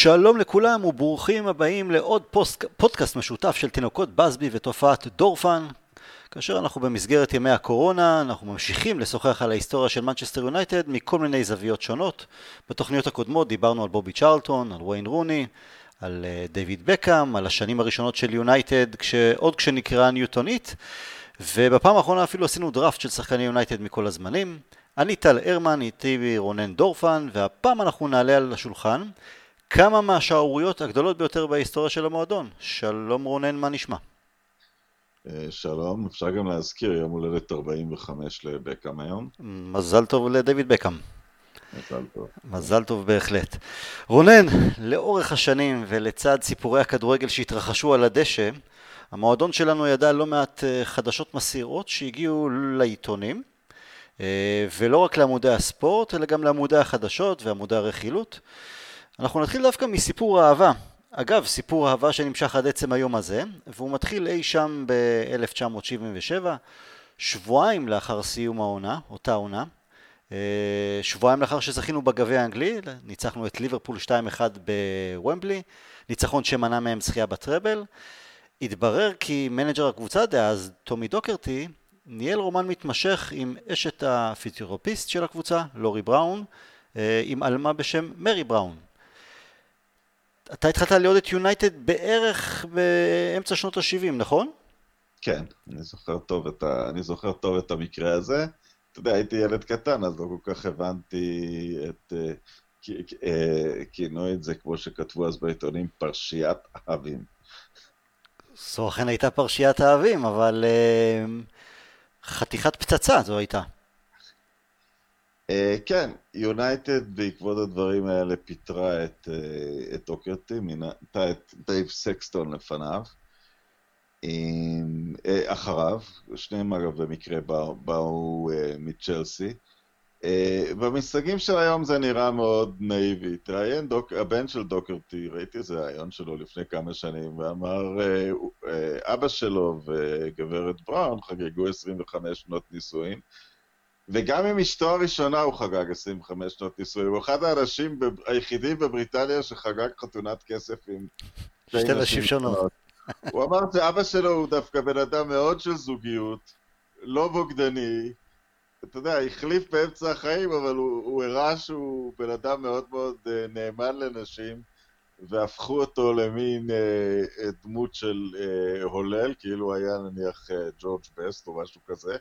שלום לכולם וברוכים הבאים לעוד פוסט, פודקאסט משותף של תינוקות באזבי ותופעת דורפן. כאשר אנחנו במסגרת ימי הקורונה, אנחנו ממשיכים לשוחח על ההיסטוריה של מנצ'סטר יונייטד מכל מיני זוויות שונות. בתוכניות הקודמות דיברנו על בובי צ'רלטון, על ויין רוני, על אה, דיוויד בקאם, על השנים הראשונות של יונייטד, עוד כשנקראה ניוטון הית', ובפעם האחרונה אפילו עשינו דראפט של שחקני יונייטד מכל הזמנים. אני טל הרמן, איתי רונן דורפן, והפעם אנחנו נעלה על השולחן כמה מהשערוריות הגדולות ביותר בהיסטוריה של המועדון. שלום רונן, מה נשמע? אה, שלום, אפשר גם להזכיר, יום הולדת 45 לבקאם היום. מזל טוב לדויד בקאם. מזל טוב. מזל טוב בהחלט. רונן, לאורך השנים ולצד סיפורי הכדורגל שהתרחשו על הדשא, המועדון שלנו ידע לא מעט אה, חדשות מסעירות שהגיעו לעיתונים, אה, ולא רק לעמודי הספורט, אלא גם לעמודי החדשות ועמודי הרכילות. אנחנו נתחיל דווקא מסיפור אהבה. אגב, סיפור אהבה שנמשך עד עצם היום הזה, והוא מתחיל אי שם ב-1977, שבועיים לאחר סיום העונה, אותה עונה. אה, שבועיים לאחר שזכינו בגביע האנגלי, ניצחנו את ליברפול 2-1 בוומבלי, ניצחון שמנע מהם זכייה בטרבל. התברר כי מנג'ר הקבוצה דאז, טומי דוקרטי, ניהל רומן מתמשך עם אשת הפיזיותרפיסט של הקבוצה, לורי בראון, אה, עם עלמה בשם מרי בראון. אתה התחלת לראות את יונייטד בערך באמצע שנות ה-70, נכון? כן, אני זוכר טוב את, ה... אני זוכר טוב את המקרה הזה. אתה יודע, הייתי ילד קטן, אז לא כל כך הבנתי את... אה, אה, כינו את זה, כמו שכתבו אז בעיתונים, פרשיית אהבים. זו אכן הייתה פרשיית אהבים, אבל uh, חתיכת פצצה זו הייתה. אה, כן, יונייטד בעקבות הדברים האלה פיטרה את, אה, את דוקרטי, מינתה את דייב סקסטון לפניו, עם, אה, אחריו, שניהם אגב במקרה באו, באו מצ'לסי. במושגים של היום זה נראה מאוד נאיבי. התראיין הבן של דוקרטי, ראיתי איזה ראיון שלו לפני כמה שנים, ואמר, אבא שלו וגברת בראון חגגו 25 שנות נישואין. וגם עם אשתו הראשונה הוא חגג 25 שנות נישואים. הוא אחד האנשים היחידים בבריטניה שחגג חתונת כסף עם שתי נשים שונות. הוא אמר שאבא שלו הוא דווקא בן אדם מאוד של זוגיות, לא בוגדני. אתה יודע, החליף באמצע החיים, אבל הוא, הוא הראה שהוא בן אדם מאוד מאוד uh, נאמן לנשים, והפכו אותו למין אה, דמות של אה, הולל, כאילו היה נניח אה, ג'ורג' בסט או משהו כזה.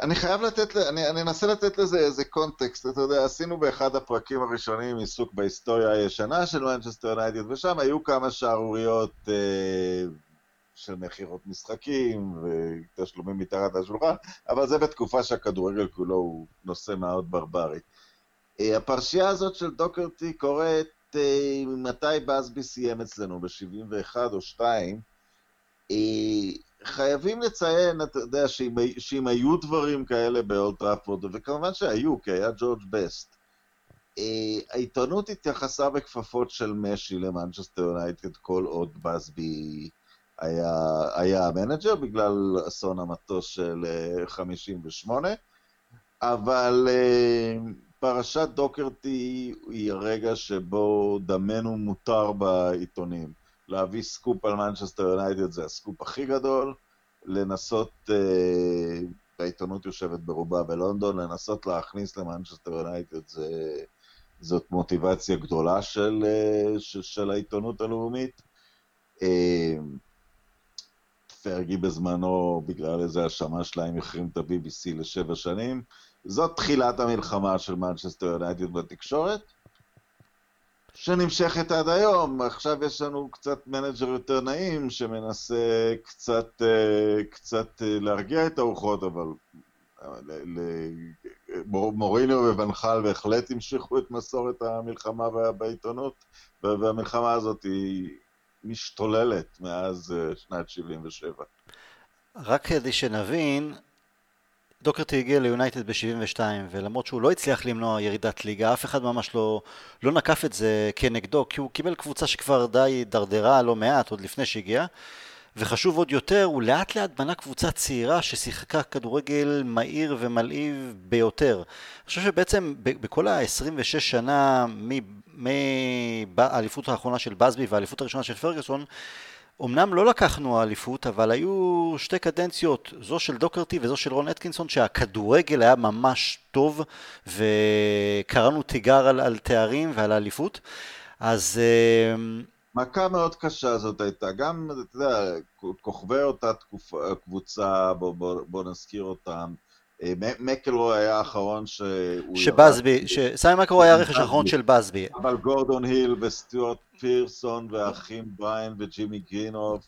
אני חייב לתת, אני, אני אנסה לתת לזה איזה קונטקסט, אתה יודע, עשינו באחד הפרקים הראשונים עיסוק בהיסטוריה הישנה של מנצ'סטר יונייטד, ושם היו כמה שערוריות אה, של מכירות משחקים ותשלומים מתחת לשולחן, אבל זה בתקופה שהכדורגל כולו הוא נושא מאוד ברברי. אה, הפרשייה הזאת של דוקרטי קורית אה, מתי באזבי סיים אצלנו, ב-71 או 2, אה, חייבים לציין, אתה יודע, שאם, שאם היו דברים כאלה באולד טראפורד, וכמובן שהיו, כי היה ג'ורג' בסט, אה, העיתונות התייחסה בכפפות של משי למנצ'סטר יונייטד כל עוד באזבי היה, היה המנג'ר, בגלל אסון המטוס של 58, אה, אבל אה, פרשת דוקרטי היא הרגע שבו דמנו מותר בעיתונים. להביא סקופ על מנצ'סטר יונייטד זה הסקופ הכי גדול, לנסות, אה, העיתונות יושבת ברובה בלונדון, לנסות להכניס למנצ'סטר יונייטד זה, זאת מוטיבציה גדולה של, אה, של, של העיתונות הלאומית. אה, פרגי בזמנו, בגלל איזה האשמה שלהם, החרים את ה-BBC לשבע שנים. זאת תחילת המלחמה של מנצ'סטר יונייטד בתקשורת. שנמשכת עד היום. עכשיו יש לנו קצת מנג'ר יותר נעים, שמנסה קצת, אה, קצת אה, להרגיע את הרוחות, אבל מוריניו ו-ואן חאל בהחלט המשיכו את מסורת המלחמה בעיתונות, והמלחמה הזאת היא משתוללת מאז אה, שנת 77. רק כדי שנבין, דוקרטי הגיע ליונייטד ב-72, ולמרות שהוא לא הצליח למנוע ירידת ליגה, אף אחד ממש לא, לא נקף את זה כנגדו, כי הוא קיבל קבוצה שכבר די דרדרה לא מעט, עוד לפני שהגיע, וחשוב עוד יותר, הוא לאט לאט בנה קבוצה צעירה ששיחקה כדורגל מהיר ומלהיב ביותר. אני חושב שבעצם בכל ה-26 שנה מהאליפות האחרונה של בסבי והאליפות הראשונה של פרגוסון, אמנם לא לקחנו אליפות, אבל היו שתי קדנציות, זו של דוקרטי וזו של רון אטקינסון, שהכדורגל היה ממש טוב, וקראנו תיגר על, על תארים ועל האליפות. אז... אמ, מכה מאוד קשה זאת הייתה, גם, אתה יודע, כוכבי אותה תקופה, קבוצה, בוא, בוא, בוא נזכיר אותם, אה, מקלרו היה האחרון שהוא... שבאזבי, סמי מקלרו היה הרכש האחרון של באזבי. אבל גורדון היל וסטיוארט פירסון והאחים בריין וג'ימי גרינוף.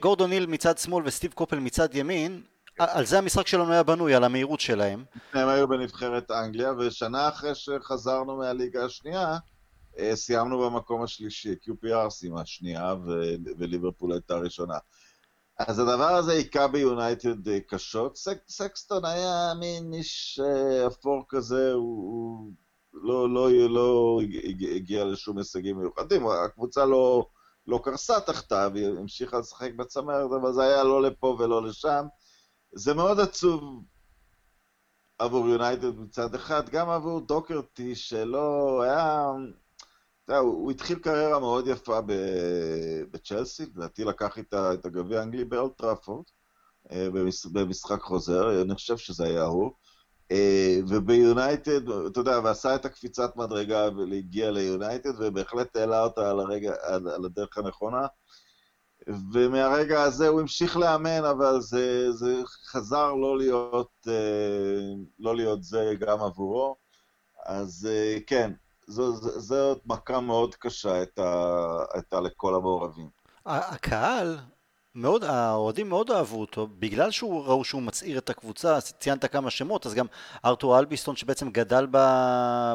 גורדון היל מצד שמאל וסטיב קופל מצד ימין, על זה המשחק שלנו היה בנוי, על המהירות שלהם. הם היו בנבחרת אנגליה, ושנה אחרי שחזרנו מהליגה השנייה, אה, סיימנו במקום השלישי, QPR סיימה שנייה וליברפול הייתה ראשונה. אז הדבר הזה היכה ביונייטד אה, קשות. סק, סקסטון היה מין איש אה, אפור כזה, הוא, הוא לא, לא, לא הגיע לשום הישגים מיוחדים, הקבוצה לא, לא קרסה תחתיו, היא המשיכה לשחק בצמרת, אבל זה היה לא לפה ולא לשם. זה מאוד עצוב עבור יונייטד מצד אחד, גם עבור דוקרטי שלא היה... אתה יודע, הוא התחיל קריירה מאוד יפה בצ'לסי, לדעתי לקח איתה את הגביע האנגלי באולטראפורד, אה, במשחק חוזר, אני חושב שזה היה הוא. אה, וביונייטד, אתה יודע, ועשה את הקפיצת מדרגה והגיע ליונייטד, ובהחלט העלה אותה על, הרגע, על, על הדרך הנכונה. ומהרגע הזה הוא המשיך לאמן, אבל זה, זה חזר לא להיות, אה, לא להיות זה גם עבורו. אז כן, זו מכה מאוד קשה הייתה לכל המעורבים. הקהל, מאוד, האוהדים מאוד אהבו אותו, בגלל שהוא ראו שהוא מצעיר את הקבוצה, ציינת כמה שמות, אז גם ארתור אלביסטון שבעצם גדל ב,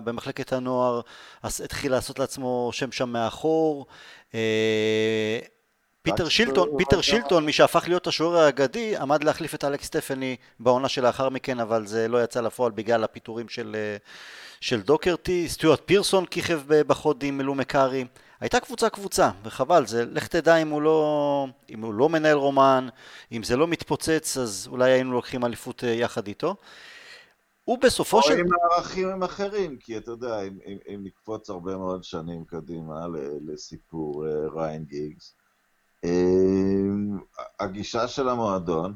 במחלקת הנוער, אז התחיל לעשות לעצמו שם שם מאחור. אה, פיטר שילטון, פיטר שילטון, מי שהפך להיות השוער האגדי, עמד להחליף את אלכס סטפני בעונה שלאחר מכן, אבל זה לא יצא לפועל בגלל הפיטורים של, אה, של דוקרטי, סטיוארט פירסון כיכב בחוד עם מלומי קארי. הייתה קבוצה קבוצה, וחבל, זה לך תדע אם הוא לא, אם הוא לא מנהל רומן, אם זה לא מתפוצץ, אז אולי היינו לוקחים אליפות אה, יחד איתו. הוא בסופו של... או עם הערכים אחרים, כי אתה יודע, אם, אם, אם נקפוץ הרבה מאוד שנים קדימה לסיפור uh, ריין גיגס, הגישה של המועדון,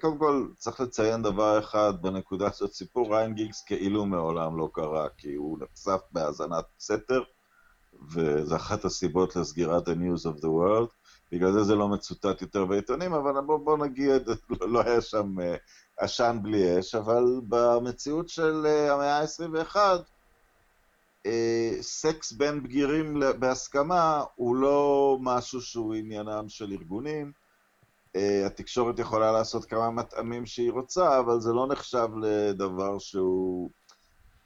קודם כל, צריך לציין דבר אחד בנקודה הזאת, סיפור ריין גיגס כאילו מעולם לא קרה, כי הוא נחשף בהאזנת סתר, וזו אחת הסיבות לסגירת ה-News of the World. בגלל זה זה לא מצוטט יותר בעיתונים, אבל בוא, בוא נגיד, לא, לא היה שם uh, עשן בלי אש, אבל במציאות של uh, המאה ה-21, uh, סקס בין בגירים בהסכמה הוא לא משהו שהוא עניינם של ארגונים. Uh, התקשורת יכולה לעשות כמה מטעמים שהיא רוצה, אבל זה לא נחשב לדבר שהוא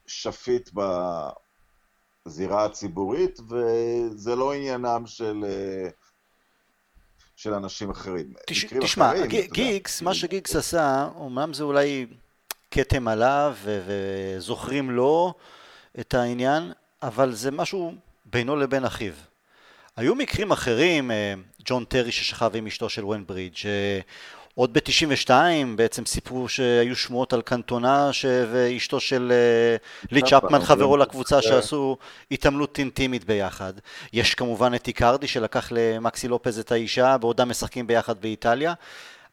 שפיט בזירה הציבורית, וזה לא עניינם של, uh, של אנשים אחרים. תש, תשמע, אחרים, גיגס, מה שגיגס עשה, אומנם זה אולי כתם עליו, וזוכרים לו את העניין, אבל זה משהו בינו לבין אחיו. היו מקרים אחרים, אה, ג'ון טרי ששכב עם אשתו של ון ברידג', אה, עוד ב-92 בעצם סיפרו שהיו שמועות על קנטונה ש... ואשתו של אה, לי צ'פמן חברו לקבוצה שעשו התעמלות אינטימית ביחד. יש כמובן את איקרדי שלקח למקסי לופז את האישה בעודם משחקים ביחד באיטליה,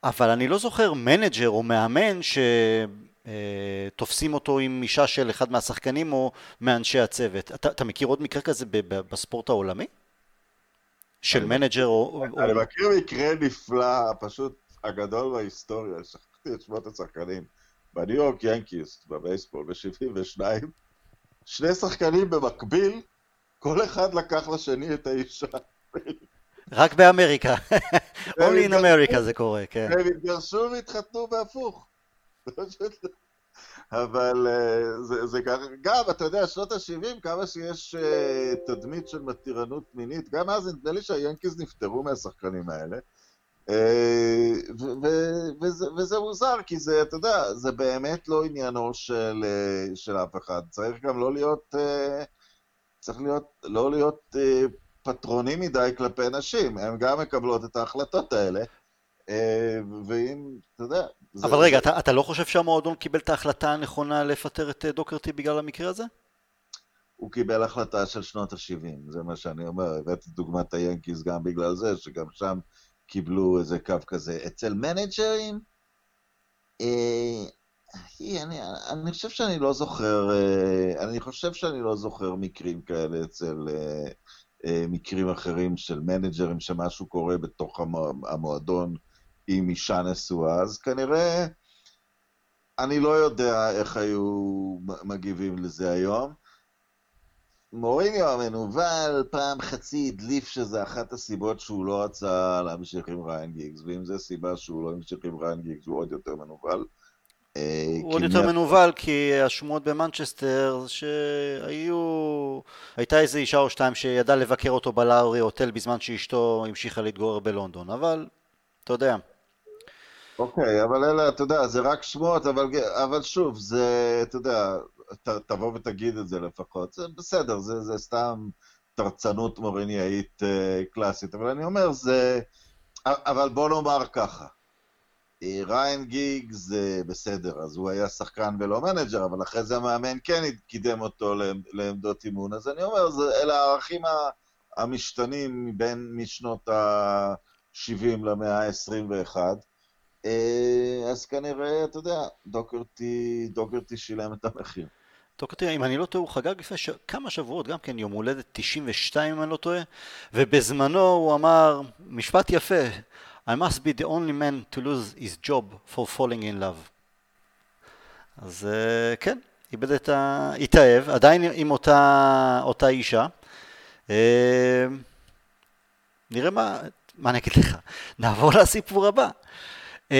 אבל אני לא זוכר מנג'ר או מאמן ש... תופסים אותו עם אישה של אחד מהשחקנים או מאנשי הצוות. אתה, אתה מכיר עוד מקרה כזה בספורט העולמי? של מנג'ר או... אני מכיר מקרה נפלא, פשוט הגדול בהיסטוריה, שכחתי את שמות השחקנים, בניו יורק ינקיס, בבייסבול, ב-72, שני שחקנים במקביל, כל אחד לקח לשני את האישה. רק באמריקה, only in America זה קורה, כן. הם התגרשו והתחתנו בהפוך. אבל אה, זה, זה גם, אתה יודע, שנות ה-70, כמה שיש אה, תדמית של מתירנות מינית, גם אז נדמה לי שהיאנקיז נפטרו מהשחקנים האלה. אה, וזה, וזה מוזר, כי זה, אתה יודע, זה באמת לא עניינו של, של אף אחד. צריך גם לא להיות, צריך להיות, לא להיות פטרוני מדי כלפי נשים, הן גם מקבלות את ההחלטות האלה, ואם, אתה יודע... אבל זה, רגע. אתה, אתה לא חושב שהמועדון קיבל את ההחלטה הנכונה לפטר את אה, דוקרטי בגלל המקרה הזה? הוא קיבל החלטה של שנות ה-70, זה מה שאני אומר, הבאתי דוגמת היאנקיז גם בגלל זה, שגם שם קיבלו איזה קו כזה. אצל מנג'רים, אה, אני, אני חושב שאני לא זוכר, אה, אני חושב שאני לא זוכר מקרים כאלה אצל אה, אה, מקרים אחרים של מנג'רים שמשהו קורה בתוך המועדון עם אישה נשואה, אז כנראה אני לא יודע איך היו מגיבים לזה היום. מוריניו המנוול פעם חצי הדליף שזה אחת הסיבות שהוא לא רצה להמשיך עם ראיין גיגס, ואם זו סיבה שהוא לא המשיך עם ראיין גיגס הוא עוד יותר מנוול. אה, הוא עוד יותר מנוול כי השמועות במנצ'סטר שהיו... הייתה איזה אישה או שתיים שידעה לבקר אותו בלאורי הוטל בזמן שאשתו המשיכה להתגורר בלונדון, אבל אתה יודע. אוקיי, אבל אלה, אתה יודע, זה רק שמועות, אבל, אבל שוב, זה, אתה יודע, ת, תבוא ותגיד את זה לפחות, זה בסדר, זה, זה סתם תרצנות מוריניאית uh, קלאסית, אבל אני אומר, זה... אבל בוא נאמר ככה, אה, ריין גיג זה בסדר, אז הוא היה שחקן ולא מנג'ר, אבל אחרי זה המאמן כן קידם אותו לעמדות אימון, אז אני אומר, זה, אלה הערכים המשתנים מבין משנות ה-70 למאה ה-21. אה, אז כנראה, אתה יודע, דוקרטי, דוקרטי שילם את המחיר. דוקרטי, אם אני לא טועה, הוא חגג לפני ש... כמה שבועות, גם כן יום הולדת 92 אם אני לא טועה, ובזמנו הוא אמר משפט יפה, I must be the only man to lose his job for falling in love. אז uh, כן, איבד את ה... התאהב, עדיין עם אותה, אותה אישה. Uh, נראה מה, מה אני אגיד לך, נעבור לסיפור הבא. Uh,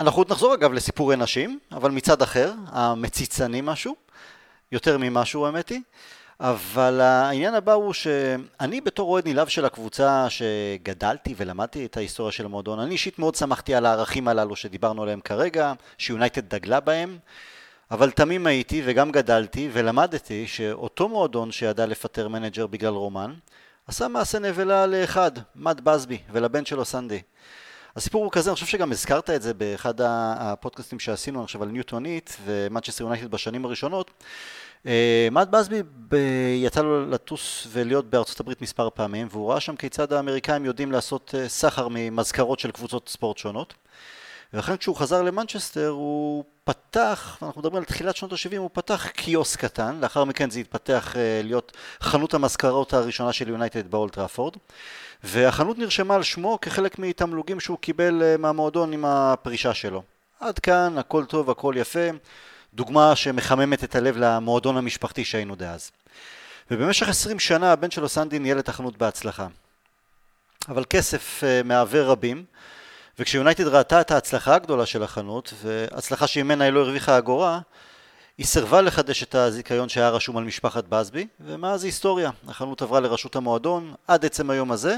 אנחנו עוד נחזור אגב לסיפורי נשים, אבל מצד אחר, המציצני משהו, יותר ממשהו האמת היא. אבל העניין הבא הוא שאני בתור אוהד נלהב של הקבוצה שגדלתי ולמדתי את ההיסטוריה של המועדון, אני אישית מאוד שמחתי על הערכים הללו שדיברנו עליהם כרגע, שיונייטד דגלה בהם, אבל תמים הייתי וגם גדלתי ולמדתי שאותו מועדון שידע לפטר מנג'ר בגלל רומן, עשה מעשה נבלה לאחד, מאט באזבי, ולבן שלו סנדי. הסיפור הוא כזה, אני חושב שגם הזכרת את זה באחד הפודקאסטים שעשינו, חושב על ניוטון הית' ומנצ'סטר יונייטד בשנים הראשונות. אה, מאט באזבי יצא לו לטוס ולהיות בארצות הברית מספר פעמים והוא ראה שם כיצד האמריקאים יודעים לעשות אה, סחר ממזכרות של קבוצות ספורט שונות ולכן כשהוא חזר למנצ'סטר הוא פתח, אנחנו מדברים על תחילת שנות ה-70, הוא פתח קיוסק קטן, לאחר מכן זה התפתח אה, להיות חנות המזכרות הראשונה של יונייטד באולד טראפורד והחנות נרשמה על שמו כחלק מתמלוגים שהוא קיבל מהמועדון עם הפרישה שלו. עד כאן הכל טוב, הכל יפה דוגמה שמחממת את הלב למועדון המשפחתי שהיינו דאז. ובמשך עשרים שנה הבן שלו סנדי ניהל את החנות בהצלחה. אבל כסף uh, מעוור רבים, וכשיונייטד ראתה את ההצלחה הגדולה של החנות, והצלחה שממנה היא לא הרוויחה אגורה, היא סירבה לחדש את הזיכיון שהיה רשום על משפחת בסבי, ומאז היסטוריה. החנות עברה לרשות המועדון עד עצם היום הזה,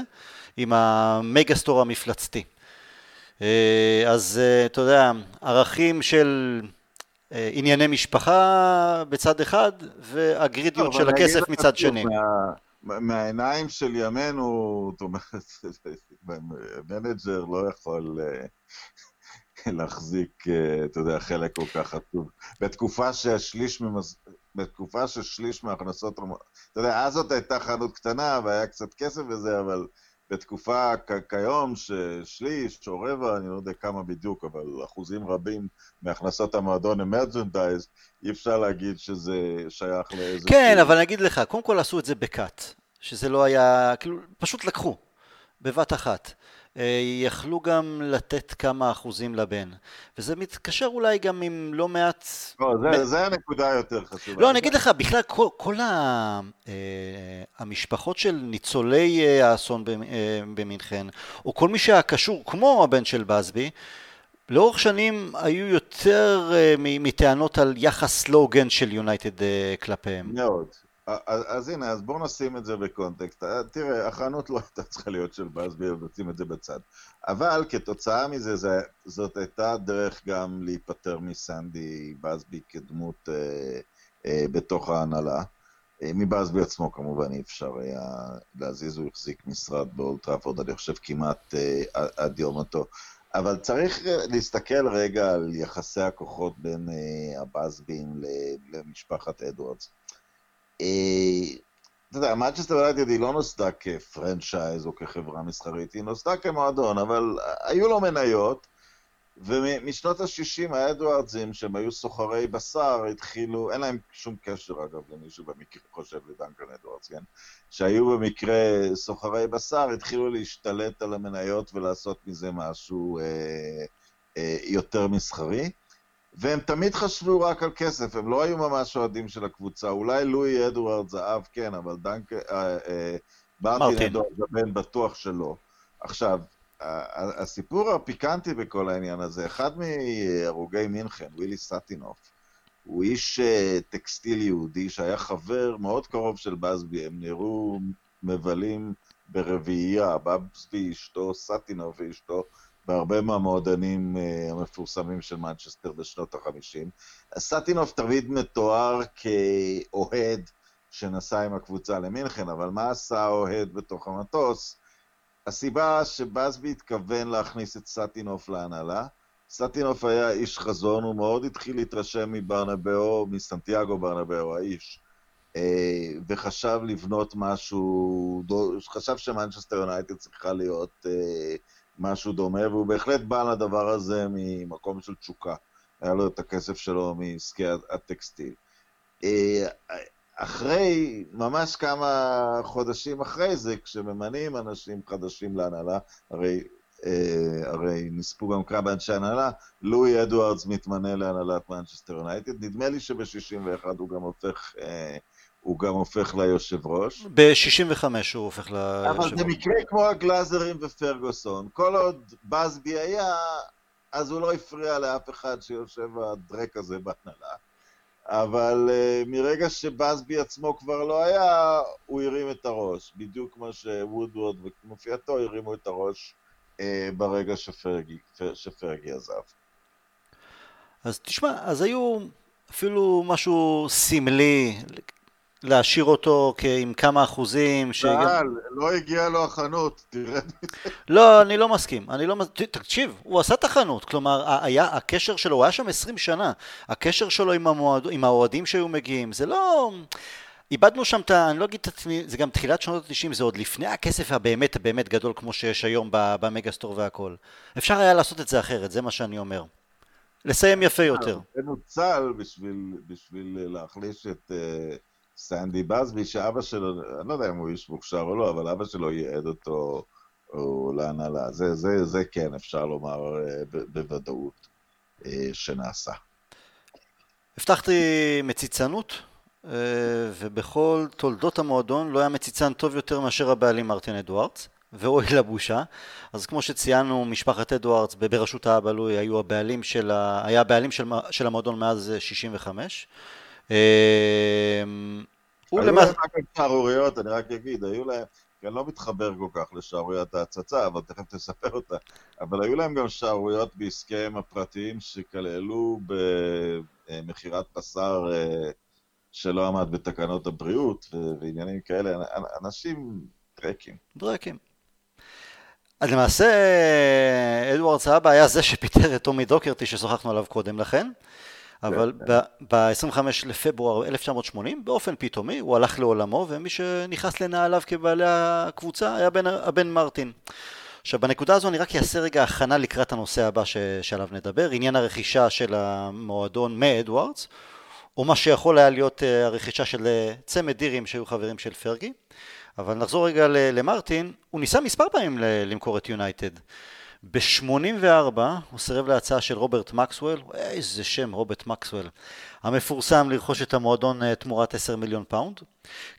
עם ה megastore המפלצתי. אה, אז אה, אתה יודע, ערכים של אה, ענייני משפחה בצד אחד והגרידיות של הכסף מצד שני. מהעיניים של ימינו, זאת אומרת, מנג'ר לא יכול אה, להחזיק, אה, אתה יודע, חלק כל כך חשוב. בתקופה ששליש ממז... בתקופה ששליש מההכנסות, אתה יודע, אז זאת הייתה חנות קטנה והיה קצת כסף וזה, אבל בתקופה כיום ששליש או רבע, אני לא יודע כמה בדיוק, אבל אחוזים רבים מהכנסות המועדון הם מרצ'נדייז, אי אפשר להגיד שזה שייך לאיזה... כן, שיר. אבל אני אגיד לך, קודם כל עשו את זה בקאט, שזה לא היה, כאילו, פשוט לקחו, בבת אחת. אה, יכלו גם לתת כמה אחוזים לבן. וזה מתקשר אולי גם עם לא מעט... לא, זה, מ... זה הנקודה היותר חשובה. לא, אני אגיד לך, בכלל כל, כל ה... אה, המשפחות של ניצולי אה, האסון במינכן, או כל מי שהיה קשור, כמו הבן של בסבי, לאורך שנים היו יותר מטענות על יחס לא הוגן של יונייטד כלפיהם. מאוד, אז, אז הנה, אז בואו נשים את זה בקונטקסט. אה, תראה, החנות לא הייתה צריכה להיות של בסבי, נשים את זה בצד. אבל כתוצאה מזה, זה, זאת הייתה דרך גם להיפטר מסנדי בסבי כדמות אה, אה, בתוך ההנהלה. מט באזבי עצמו כמובן אי אפשר היה להזיז, הוא החזיק משרד באולד טראפורד, אני חושב כמעט עד יום מותו. אבל צריך להסתכל רגע על יחסי הכוחות בין הבאזבים למשפחת אדוארדס. אתה יודע, מנצ'סטר יונייטד היא לא נוסדה כ franchise או כחברה מסחרית, היא נוסדה כמועדון, אבל היו לו מניות, ומשנות ה-60 האדוארדסים, שהם היו סוחרי בשר, התחילו, אין להם שום קשר אגב למישהו במקרה חושב לדנקן אדוארדס, כן? שהיו במקרה סוחרי בשר, התחילו להשתלט על המניות ולעשות מזה משהו אה, אה, יותר מסחרי. והם תמיד חשבו רק על כסף, הם לא היו ממש אוהדים של הקבוצה. אולי לואי אדוארד זהב כן, אבל דנק... אה, אה, מרטין אדוארד הבן בטוח שלא. עכשיו, הסיפור הפיקנטי בכל העניין הזה, אחד מהרוגי מינכן, ווילי סטינוף, הוא איש אה, טקסטיל יהודי שהיה חבר מאוד קרוב של באזבי, הם נראו מבלים ברביעייה, באזבי אשתו, סטינוף ואשתו, בהרבה מהמועדנים אה, המפורסמים של מנצ'סטר בשנות ה-50. סטינוף תמיד מתואר כאוהד שנסע עם הקבוצה למינכן, אבל מה עשה האוהד בתוך המטוס? הסיבה שבאזבי התכוון להכניס את סטינוף להנהלה, סטינוף היה איש חזון, הוא מאוד התחיל להתרשם מברנבאו, מסנטיאגו ברנבאו, האיש, אה, וחשב לבנות משהו, חשב שמנצ'סטר יונייטד צריכה להיות אה, משהו דומה, והוא בהחלט בא לדבר הזה ממקום של תשוקה. היה לו את הכסף שלו מעסקי הטקסטיל. אה, אחרי, ממש כמה חודשים אחרי זה, כשממנים אנשים חדשים להנהלה, הרי, אה, הרי נספו גם כמה אנשי הנהלה, לואי אדוארדס מתמנה להנהלת מנצ'סטר יונייטד, נדמה לי שב-61 הוא גם הופך אה, הוא גם הופך ליושב ראש. ב-65 הוא הופך ליושב ראש. אבל זה מקרה כמו הגלאזרים ופרגוסון. כל עוד בסבי היה, אז הוא לא הפריע לאף אחד שיושב הדרק הזה בהנהלה. אבל uh, מרגע שבסבי עצמו כבר לא היה, הוא הרים את הראש. בדיוק כמו שוודוורד וכנופייתו הרימו את הראש uh, ברגע שפרגי, שפרגי עזב. אז תשמע, אז היו אפילו משהו סמלי, להשאיר אותו עם כמה אחוזים. שגם... לא הגיע לו החנות, תראה. לא, אני לא מסכים. אני לא מסכים. תקשיב, הוא עשה את החנות. כלומר, היה, הקשר שלו, הוא היה שם 20 שנה. הקשר שלו עם, המועד, עם האוהדים שהיו מגיעים, זה לא... איבדנו שם את ה... אני לא אגיד את עצמי, זה גם תחילת שנות ה-90, זה עוד לפני הכסף הבאמת באמת גדול כמו שיש היום במגה-סטור והכל. אפשר היה לעשות את זה אחרת, זה מה שאני אומר. לסיים יפה יותר. זה נוצל בשביל, בשביל להחליש את... סנדי בסבי, שאבא שלו, אני לא יודע אם הוא איש מוכשר או לא, אבל אבא שלו ייעד אותו להנהלה. זה, זה, זה כן, אפשר לומר אה, בוודאות אה, שנעשה. הבטחתי מציצנות, אה, ובכל תולדות המועדון לא היה מציצן טוב יותר מאשר הבעלים מרטין אדוארדס, ואוי לבושה. אז כמו שציינו, משפחת אדוארדס בראשות האבא לואי. היה הבעלים של, של המועדון מאז 65. אמ, היו להם רק שערוריות, אני רק אגיד, היו להם, כי אני לא מתחבר כל כך לשערוריית ההצצה, אבל תכף תספר אותה, אבל היו להם גם שערוריות בעסקיהם הפרטיים שכללו במכירת בשר אה, שלא עמד בתקנות הבריאות ועניינים כאלה, אנשים דרקים. דרקים. אז למעשה אדוארד סבא היה זה שפיטר את טומי דוקרטי ששוחחנו עליו קודם לכן. אבל ב-25 לפברואר 1980, באופן פתאומי, הוא הלך לעולמו, ומי שנכנס לנעליו כבעלי הקבוצה היה בן, הבן מרטין. עכשיו, בנקודה הזו אני רק אעשה רגע הכנה לקראת הנושא הבא ש... שעליו נדבר, עניין הרכישה של המועדון מאדוארדס, או מה שיכול היה להיות אה, הרכישה של אה, צמד אירים שהיו חברים של פרגי. אבל נחזור רגע למרטין, הוא ניסה מספר פעמים למכור את יונייטד. ב-84 הוא סירב להצעה של רוברט מקסוול, איזה שם רוברט מקסוול, המפורסם לרכוש את המועדון אה, תמורת 10 מיליון פאונד.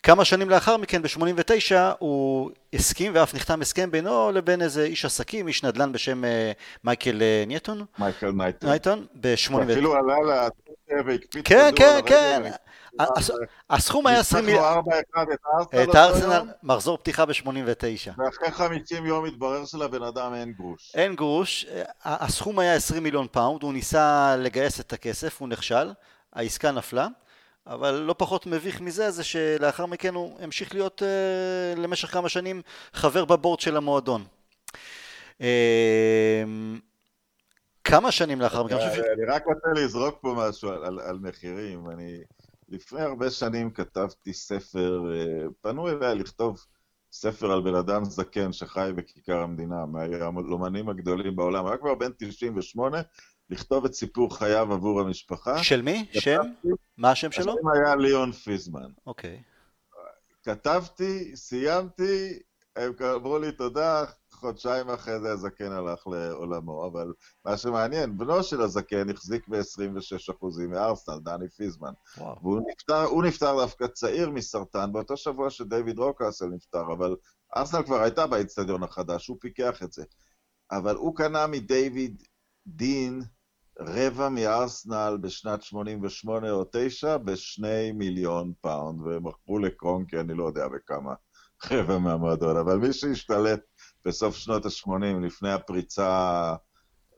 כמה שנים לאחר מכן, ב-89, הוא הסכים ואף נחתם הסכם בינו לבין איזה איש עסקים, איש נדל"ן בשם אה, מייקל אה, נייטון. מייקל נייטון. נייטון, ב-89. אפילו עלה לטוטה והקפיץ כן, כן, כן. הסכום היה 20 מיליון. את הארסנל, מחזור פתיחה ב-89. ואחרי 50 יום התברר שלבן אדם אין גרוש. אין גרוש, הסכום היה 20 מיליון פאונד, הוא ניסה לגייס את הכסף, הוא נכשל, העסקה נפלה, אבל לא פחות מביך מזה זה שלאחר מכן הוא המשיך להיות אה, למשך כמה שנים חבר ב board של המועדון. Uh, כמה שנים לאחר מכן? אני רק רוצה לזרוק פה משהו על, על, על מחירים. אני לפני הרבה שנים כתבתי ספר, uh, פנו אליי לכתוב ספר על בן אדם זקן שחי בכיכר המדינה, מהלומנים הגדולים בעולם, היה כבר בן 98, לכתוב את סיפור חייו עבור המשפחה. של מי? שם? מה השם שלו? השם היה ליאון פיזמן. אוקיי. כתבתי, סיימתי, הם אמרו לי תודה, חודשיים אחרי זה הזקן הלך לעולמו, אבל מה שמעניין, בנו של הזקן החזיק ב-26% מארסנל, דני פיזמן. וואו. והוא נפטר, נפטר דווקא צעיר מסרטן, באותו שבוע שדייוויד רוקאסל נפטר, אבל ארסנל כבר הייתה באצטדיון החדש, הוא פיקח את זה. אבל הוא קנה מדייוויד דין רבע מארסנל בשנת 88 או 9 בשני מיליון פאונד, ומכרו לקרונקי, אני לא יודע בכמה, רבע מהמועדון, אבל מי שהשתלט בסוף שנות ה-80, לפני הפריצה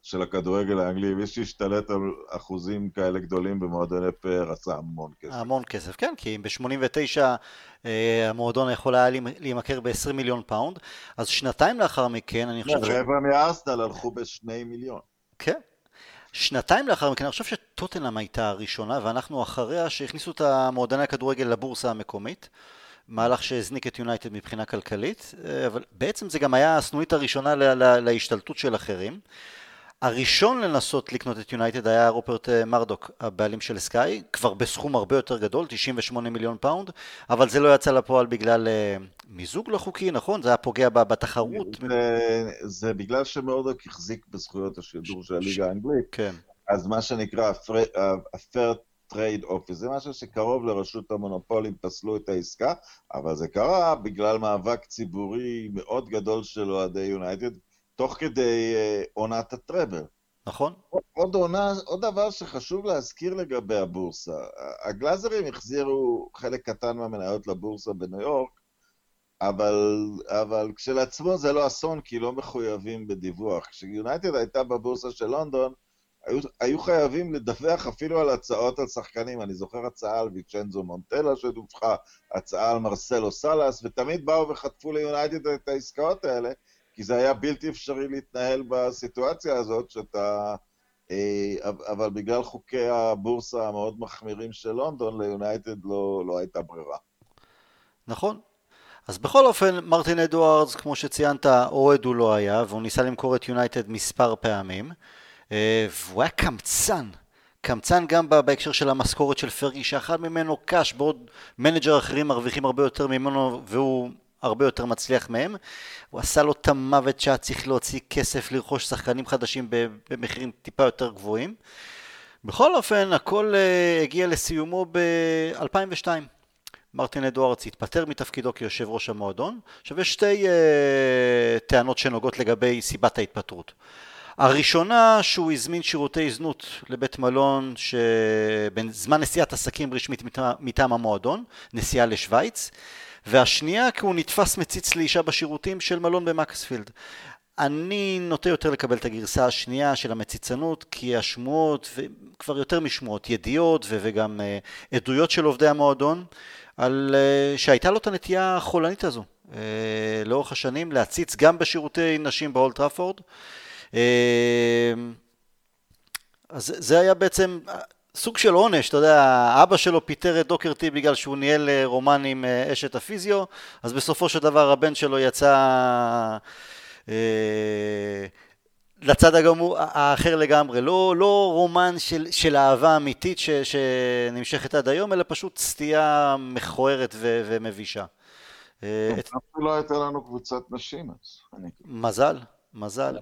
של הכדורגל האנגלי, מי שהשתלט על אחוזים כאלה גדולים במועדוני פאר עשה המון כסף. המון כסף, כן, כי אם ב-89 אה, המועדון יכול היה להימכר ב-20 מיליון פאונד, אז שנתיים לאחר מכן, אני חושב ש... רבע מארסנל הלכו בשני מיליון. כן. שנתיים לאחר מכן, אני חושב שטוטנאם הייתה הראשונה, ואנחנו אחריה שהכניסו את המועדוני הכדורגל לבורסה המקומית. מהלך שהזניק את יונייטד מבחינה כלכלית, אה, אבל בעצם זה גם היה הסנונית הראשונה לה, לה, להשתלטות של אחרים. הראשון לנסות לקנות את יונייטד היה רופרט אה, מרדוק, הבעלים של סקאי, כבר בסכום הרבה יותר גדול, 98 מיליון פאונד, אבל זה לא יצא לפועל בגלל אה, מיזוג לא חוקי, נכון? זה היה פוגע בתחרות. זה, זה בגלל שמרדוק החזיק בזכויות השידור של הליגה האנגלית. כן. אז מה שנקרא ה-fair trade office, זה משהו שקרוב לרשות המונופולים פסלו את העסקה, אבל זה קרה בגלל מאבק ציבורי מאוד גדול של אוהדי יונייטד, תוך כדי אה, עונת ה treble. נכון. עוד עונה, עוד דבר שחשוב להזכיר לגבי הבורסה, הגלאזרים החזירו חלק קטן מהמניות לבורסה בניו יורק, אבל, אבל כשלעצמו זה לא אסון, כי לא מחויבים בדיווח. כשיונייטד הייתה בבורסה של לונדון, היו, היו חייבים לדווח אפילו על הצעות על שחקנים. אני זוכר הצעה על וינצ'נזו מונטלה שדווחה, הצעה על מרסלו סאלאס, ותמיד באו וחטפו ליונייטד את העסקאות האלה, כי זה היה בלתי אפשרי להתנהל בסיטואציה הזאת, שאתה... אה, אבל בגלל חוקי הבורסה המאוד מחמירים של לונדון, ליונייטד לא, לא הייתה ברירה. נכון. אז בכל אופן, מרטין אדוארדס, כמו שציינת, אוהד הוא לא היה, והוא ניסה למכור את יונייטד מספר פעמים. אה, והוא היה קמצן. קמצן גם בהקשר של המשכורת של פרגי, שאכל ממנו קש, בעוד מנג'רים אחרים מרוויחים הרבה יותר ממנו, והוא הרבה יותר מצליח מהם. הוא עשה לו את המוות שהיה צריך להוציא כסף לרכוש שחקנים חדשים במחירים טיפה יותר גבוהים. בכל אופן, הכל אה, הגיע לסיומו ב-2002. מרטין אדוארדס התפטר מתפקידו כיושב ראש המועדון. עכשיו יש שתי אה, טענות שנוגעות לגבי סיבת ההתפטרות. הראשונה שהוא הזמין שירותי זנות לבית מלון שבזמן נסיעת עסקים רשמית מטעם המועדון, נסיעה לשוויץ, והשנייה כי הוא נתפס מציץ לאישה בשירותים של מלון במקספילד. אני נוטה יותר לקבל את הגרסה השנייה של המציצנות, כי השמועות, וכבר יותר משמועות, ידיעות וגם uh, עדויות של עובדי המועדון, על אה, שהייתה לו את הנטייה החולנית הזו אה, לאורך השנים להציץ גם בשירותי נשים באולד טראפורד. אז זה היה בעצם סוג של עונש, אתה יודע, אבא שלו פיטר את דוקרטי בגלל שהוא ניהל אה, רומן עם אה, אשת הפיזיו, אז בסופו של דבר הבן שלו יצא אה, לצד הגמור, האחר לגמרי, לא, לא רומן של, של אהבה אמיתית ש, שנמשכת עד היום, אלא פשוט סטייה מכוערת ו, ומבישה. לא הייתה לנו קבוצת נשים אז. מזל, מזל.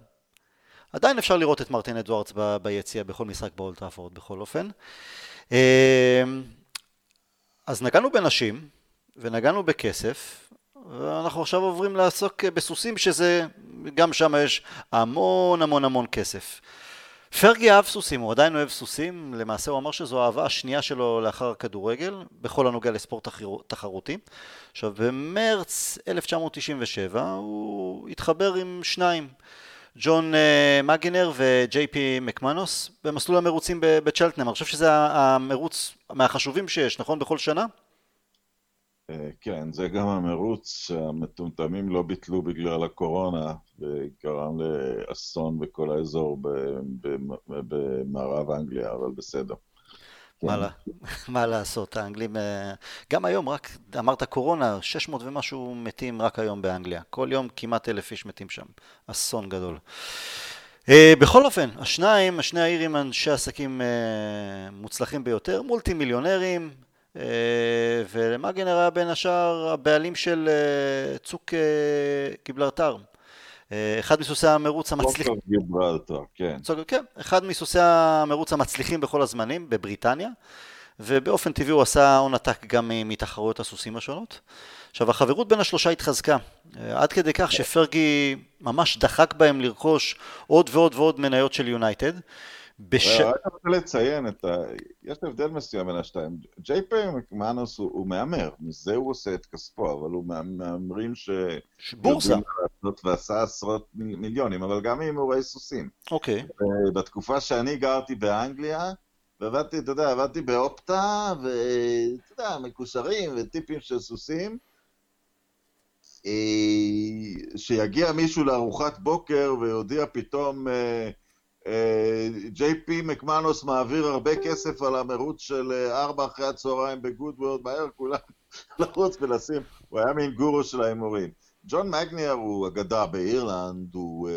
עדיין אפשר לראות את מרטין אדוארדס ב- ביציע בכל משחק באולטראפורד בכל אופן. אמ, אז נגענו בנשים ונגענו בכסף, ואנחנו עכשיו עוברים לעסוק בסוסים שזה, גם שם יש המון המון המון כסף. פרגי אהב סוסים, הוא עדיין אוהב סוסים, למעשה הוא אמר שזו האהבה השנייה שלו לאחר הכדורגל, בכל הנוגע לספורט תחרותי. עכשיו במרץ 1997 הוא התחבר עם שניים, ג'ון uh, מגינר וג'יי פי מקמנוס במסלול המרוצים בצ'לטנם. אני חושב שזה המרוץ מהחשובים שיש, נכון? בכל שנה? אה, כן, זה גם המרוץ שהמטומטמים לא ביטלו בגלל הקורונה וגרם לאסון בכל האזור במערב אנגליה, אבל בסדר. מה, כן. מה לעשות, האנגלים, אה, גם היום, רק אמרת קורונה, 600 ומשהו מתים רק היום באנגליה. כל יום כמעט אלף איש מתים שם. אסון גדול. אה, בכל אופן, השניים, השני האירים אנשי עסקים מוצלחים ביותר, מולטי מיליונרים, אה, ולמגנר היה בין השאר הבעלים של אה, צוק אה, גיבלרטר. אחד מסוסי המרוץ המצליחים... כן. כן, אחד מסוסי המרוץ המצליחים בכל הזמנים בבריטניה, ובאופן טבעי הוא עשה הון עתק גם מתחרויות הסוסים השונות. עכשיו, החברות בין השלושה התחזקה, עד כדי כך שפרגי ממש דחק בהם לרכוש עוד ועוד ועוד מניות של יונייטד. בש... רק רוצה לציין, את ה... יש הבדל מסוים בין השתיים. ג'יי פי מקמאנוס הוא, הוא מהמר, מזה הוא עושה את כספו, אבל הוא מהמרים ש... בורסה. ועשה עשרות מיליונים, אבל גם מהימורי סוסים. אוקיי. Okay. בתקופה שאני גרתי באנגליה, ועבדתי, אתה יודע, עבדתי באופטה, ואתה יודע, מקושרים וטיפים של סוסים. אה, שיגיע מישהו לארוחת בוקר ויודיע פתאום... אה, ג'יי פי מקמנוס מעביר הרבה כסף על המרוץ של אה, ארבע אחרי הצהריים בגודוורד, מהר כולם לרוץ ולשים, הוא היה מין גורו של ההימורים. ג'ון מגניאר הוא אגדה באירלנד, הוא, אה,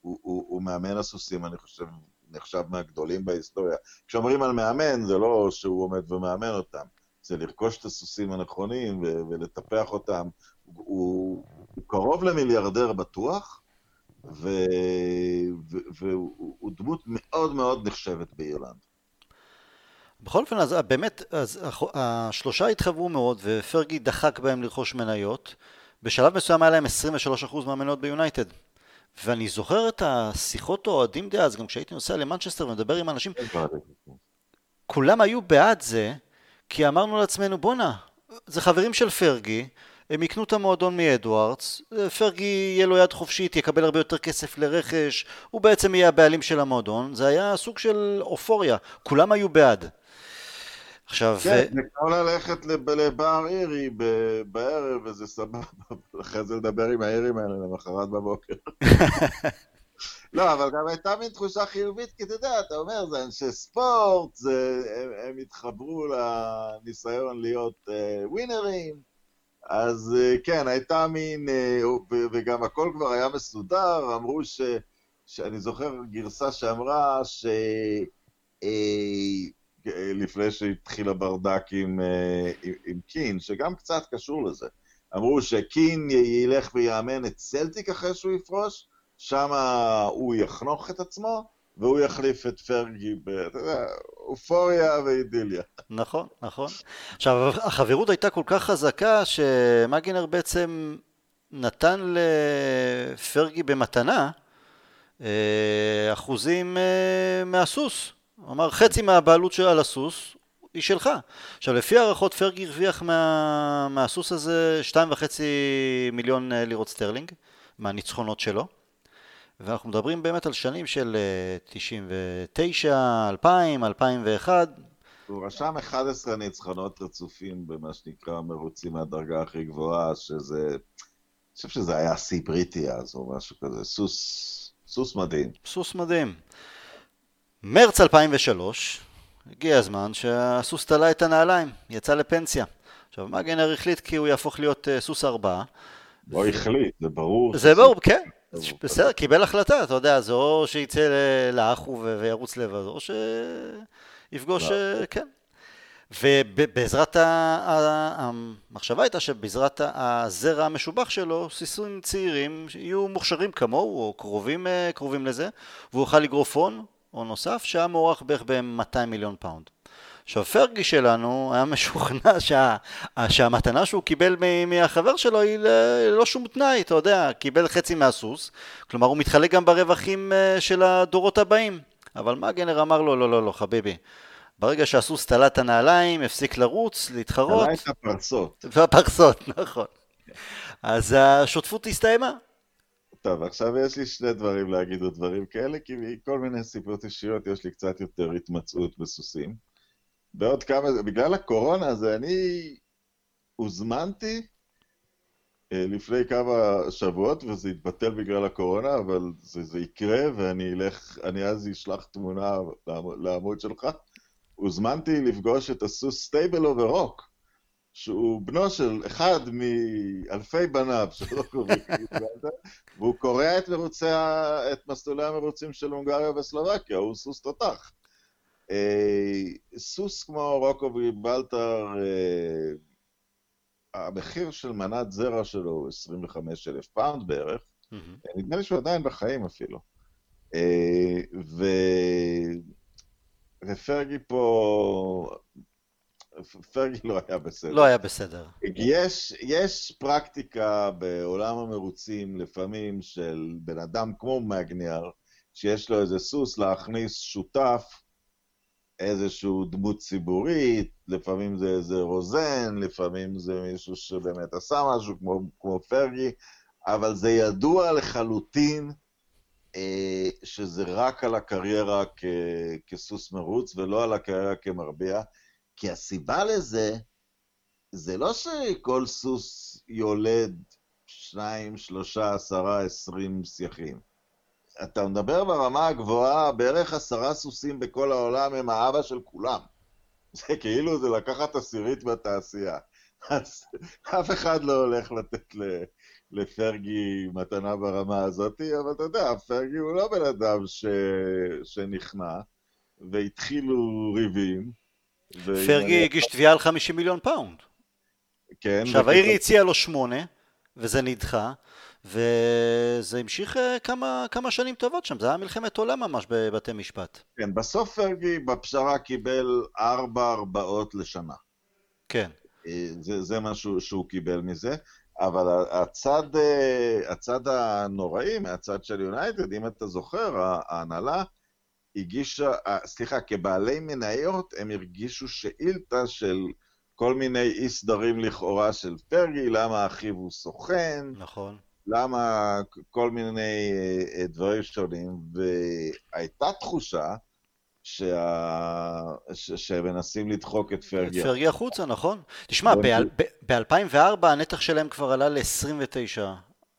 הוא, הוא, הוא מאמן הסוסים, אני חושב, נחשב מהגדולים בהיסטוריה. כשאומרים על מאמן, זה לא שהוא עומד ומאמן אותם, זה לרכוש את הסוסים הנכונים ולטפח אותם. הוא, הוא קרוב למיליארדר בטוח, והוא דמות מאוד מאוד נחשבת באירלנד. בכל אופן, אז באמת, אז השלושה התחברו מאוד, ופרגי דחק בהם לרכוש מניות. בשלב מסוים היה להם 23% מהמניות ביונייטד. ואני זוכר את השיחות אוהדים דאז, גם כשהייתי נוסע למנצ'סטר ומדבר עם אנשים, כולם היו בעד זה, כי אמרנו לעצמנו, בואנה, זה חברים של פרגי, הם יקנו את המועדון מאדוארדס, פרגי יהיה לו יד חופשית, יקבל הרבה יותר כסף לרכש, הוא בעצם יהיה הבעלים של המועדון, זה היה סוג של אופוריה, כולם היו בעד. עכשיו... כן, זה כמו ללכת לבר אירי בערב, וזה סבבה, אחרי זה לדבר עם האירים האלה למחרת בבוקר. לא, אבל גם הייתה מין תחושה חיובית, כי אתה יודע, אתה אומר, זה אנשי ספורט, זה, הם, הם התחברו לניסיון להיות uh, ווינרים. אז אה, כן, הייתה מין, אה, וגם הכל כבר היה מסודר, אמרו ש... שאני זוכר גרסה שאמרה ש... אה, לפני שהתחיל הברדק עם, עם, עם קין, שגם קצת קשור לזה. אמרו שקין ילך ויאמן את סלטיק אחרי שהוא יפרוש, שם הוא יחנוך את עצמו, והוא יחליף את פרגי, ב, אתה יודע, אופוריה ואידיליה. נכון, נכון. עכשיו, החברות הייתה כל כך חזקה, שמגינר בעצם נתן לפרגי במתנה אה, אחוזים אה, מהסוס. הוא אמר, חצי מהבעלות שלה על הסוס היא שלך. עכשיו, לפי הערכות, פרגי הרוויח מה, מהסוס הזה 2.5 מיליון אה, לירות סטרלינג, מהניצחונות שלו. ואנחנו מדברים באמת על שנים של 99, 2000, 2001. הוא רשם 11 ניצחונות רצופים במה שנקרא מרוצים מהדרגה הכי גבוהה, שזה... אני חושב שזה היה שיא בריטי אז, או משהו כזה. סוס, סוס מדהים. סוס מדהים. מרץ 2003, הגיע הזמן שהסוס תלה את הנעליים, יצא לפנסיה. עכשיו, מגנר החליט כי הוא יהפוך להיות uh, סוס ארבעה. לא. החליט, זה ברור. זה ברור, כן. בסדר, קיבל החלטה, אתה יודע, זה או שיצא לאחו וירוץ לבד, או שיפגוש, לא. אה, כן. ובעזרת, המחשבה הייתה שבעזרת הזרע המשובח שלו, סיסויים צעירים יהיו מוכשרים כמוהו, או קרובים, אה, קרובים לזה, והוא יוכל לגרוף הון, הון נוסף, שהיה מוערך בערך ב-200 מיליון פאונד. עכשיו פרגי שלנו היה משוכנע שה, שהמתנה שהוא קיבל מהחבר שלו היא ללא שום תנאי, אתה יודע, קיבל חצי מהסוס, כלומר הוא מתחלק גם ברווחים אה, של הדורות הבאים. אבל מגנר אמר לו, לא, לא, לא, חביבי. ברגע שהסוס תלה את הנעליים, הפסיק לרוץ, להתחרות. תלה את הפרסות. והפרסות, נכון. אז השותפות הסתיימה. טוב, עכשיו יש לי שני דברים להגיד או דברים כאלה, כי מכל מיני סיבות אישיות יש לי קצת יותר התמצאות בסוסים. בעוד כמה, בגלל הקורונה, אז אני הוזמנתי אה, לפני כמה שבועות, וזה יתבטל בגלל הקורונה, אבל זה, זה יקרה, ואני אלך, אני אז אשלח תמונה לעמוד שלך. הוזמנתי לפגוש את הסוס סטייבל אובר רוק, שהוא בנו של אחד מאלפי בניו של רוק אוף ג', והוא קורע את מרוצי, את מסלולי המרוצים של הונגריה וסלובקיה, הוא סוס תותח. אה, סוס כמו גיברלטר, אה, המחיר של מנת זרע שלו הוא 25 אלף פאונד בערך, mm-hmm. נדמה לי שהוא עדיין בחיים אפילו. אה, ו... ופרגי פה... פרגי לא היה בסדר. לא היה בסדר. יש, יש פרקטיקה בעולם המרוצים לפעמים של בן אדם כמו מגניאר, שיש לו איזה סוס להכניס שותף איזשהו דמות ציבורית, לפעמים זה איזה רוזן, לפעמים זה מישהו שבאמת עשה משהו כמו, כמו פרגי, אבל זה ידוע לחלוטין אה, שזה רק על הקריירה כ, כסוס מרוץ ולא על הקריירה כמרביע, כי הסיבה לזה, זה לא שכל סוס יולד שניים, שלושה, עשרה, עשרים סייחים. אתה מדבר ברמה הגבוהה, בערך עשרה סוסים בכל העולם הם האבא של כולם. זה כאילו זה לקחת עשירית בתעשייה. אז אף אחד לא הולך לתת לפרגי מתנה ברמה הזאת, אבל אתה יודע, פרגי הוא לא בן אדם ש... שנכנע, והתחילו ריבים. פרגי הגיש תביעה על 50 מיליון פאונד. כן. עכשיו, העיר הציעה לו שמונה, וזה נדחה. וזה המשיך אה, כמה, כמה שנים טובות שם, זה היה מלחמת עולם ממש בבתי משפט. כן, בסוף פרגי בפשרה קיבל ארבע ארבעות לשנה. כן. אה, זה, זה מה שהוא, שהוא קיבל מזה, אבל הצד, אה, הצד הנוראי מהצד של יונייטד, אם אתה זוכר, ההנהלה הגישה, סליחה, כבעלי מניות הם הרגישו שאילתה של כל מיני אי סדרים לכאורה של פרגי, למה אחיו הוא סוכן. נכון. למה כל מיני אה, אה, דברים שונים, והייתה תחושה שה... ש... שמנסים לדחוק את פרגי. את פרגי החוצה, נכון. תשמע, ב-2004 הנתח שלהם כבר עלה ל-29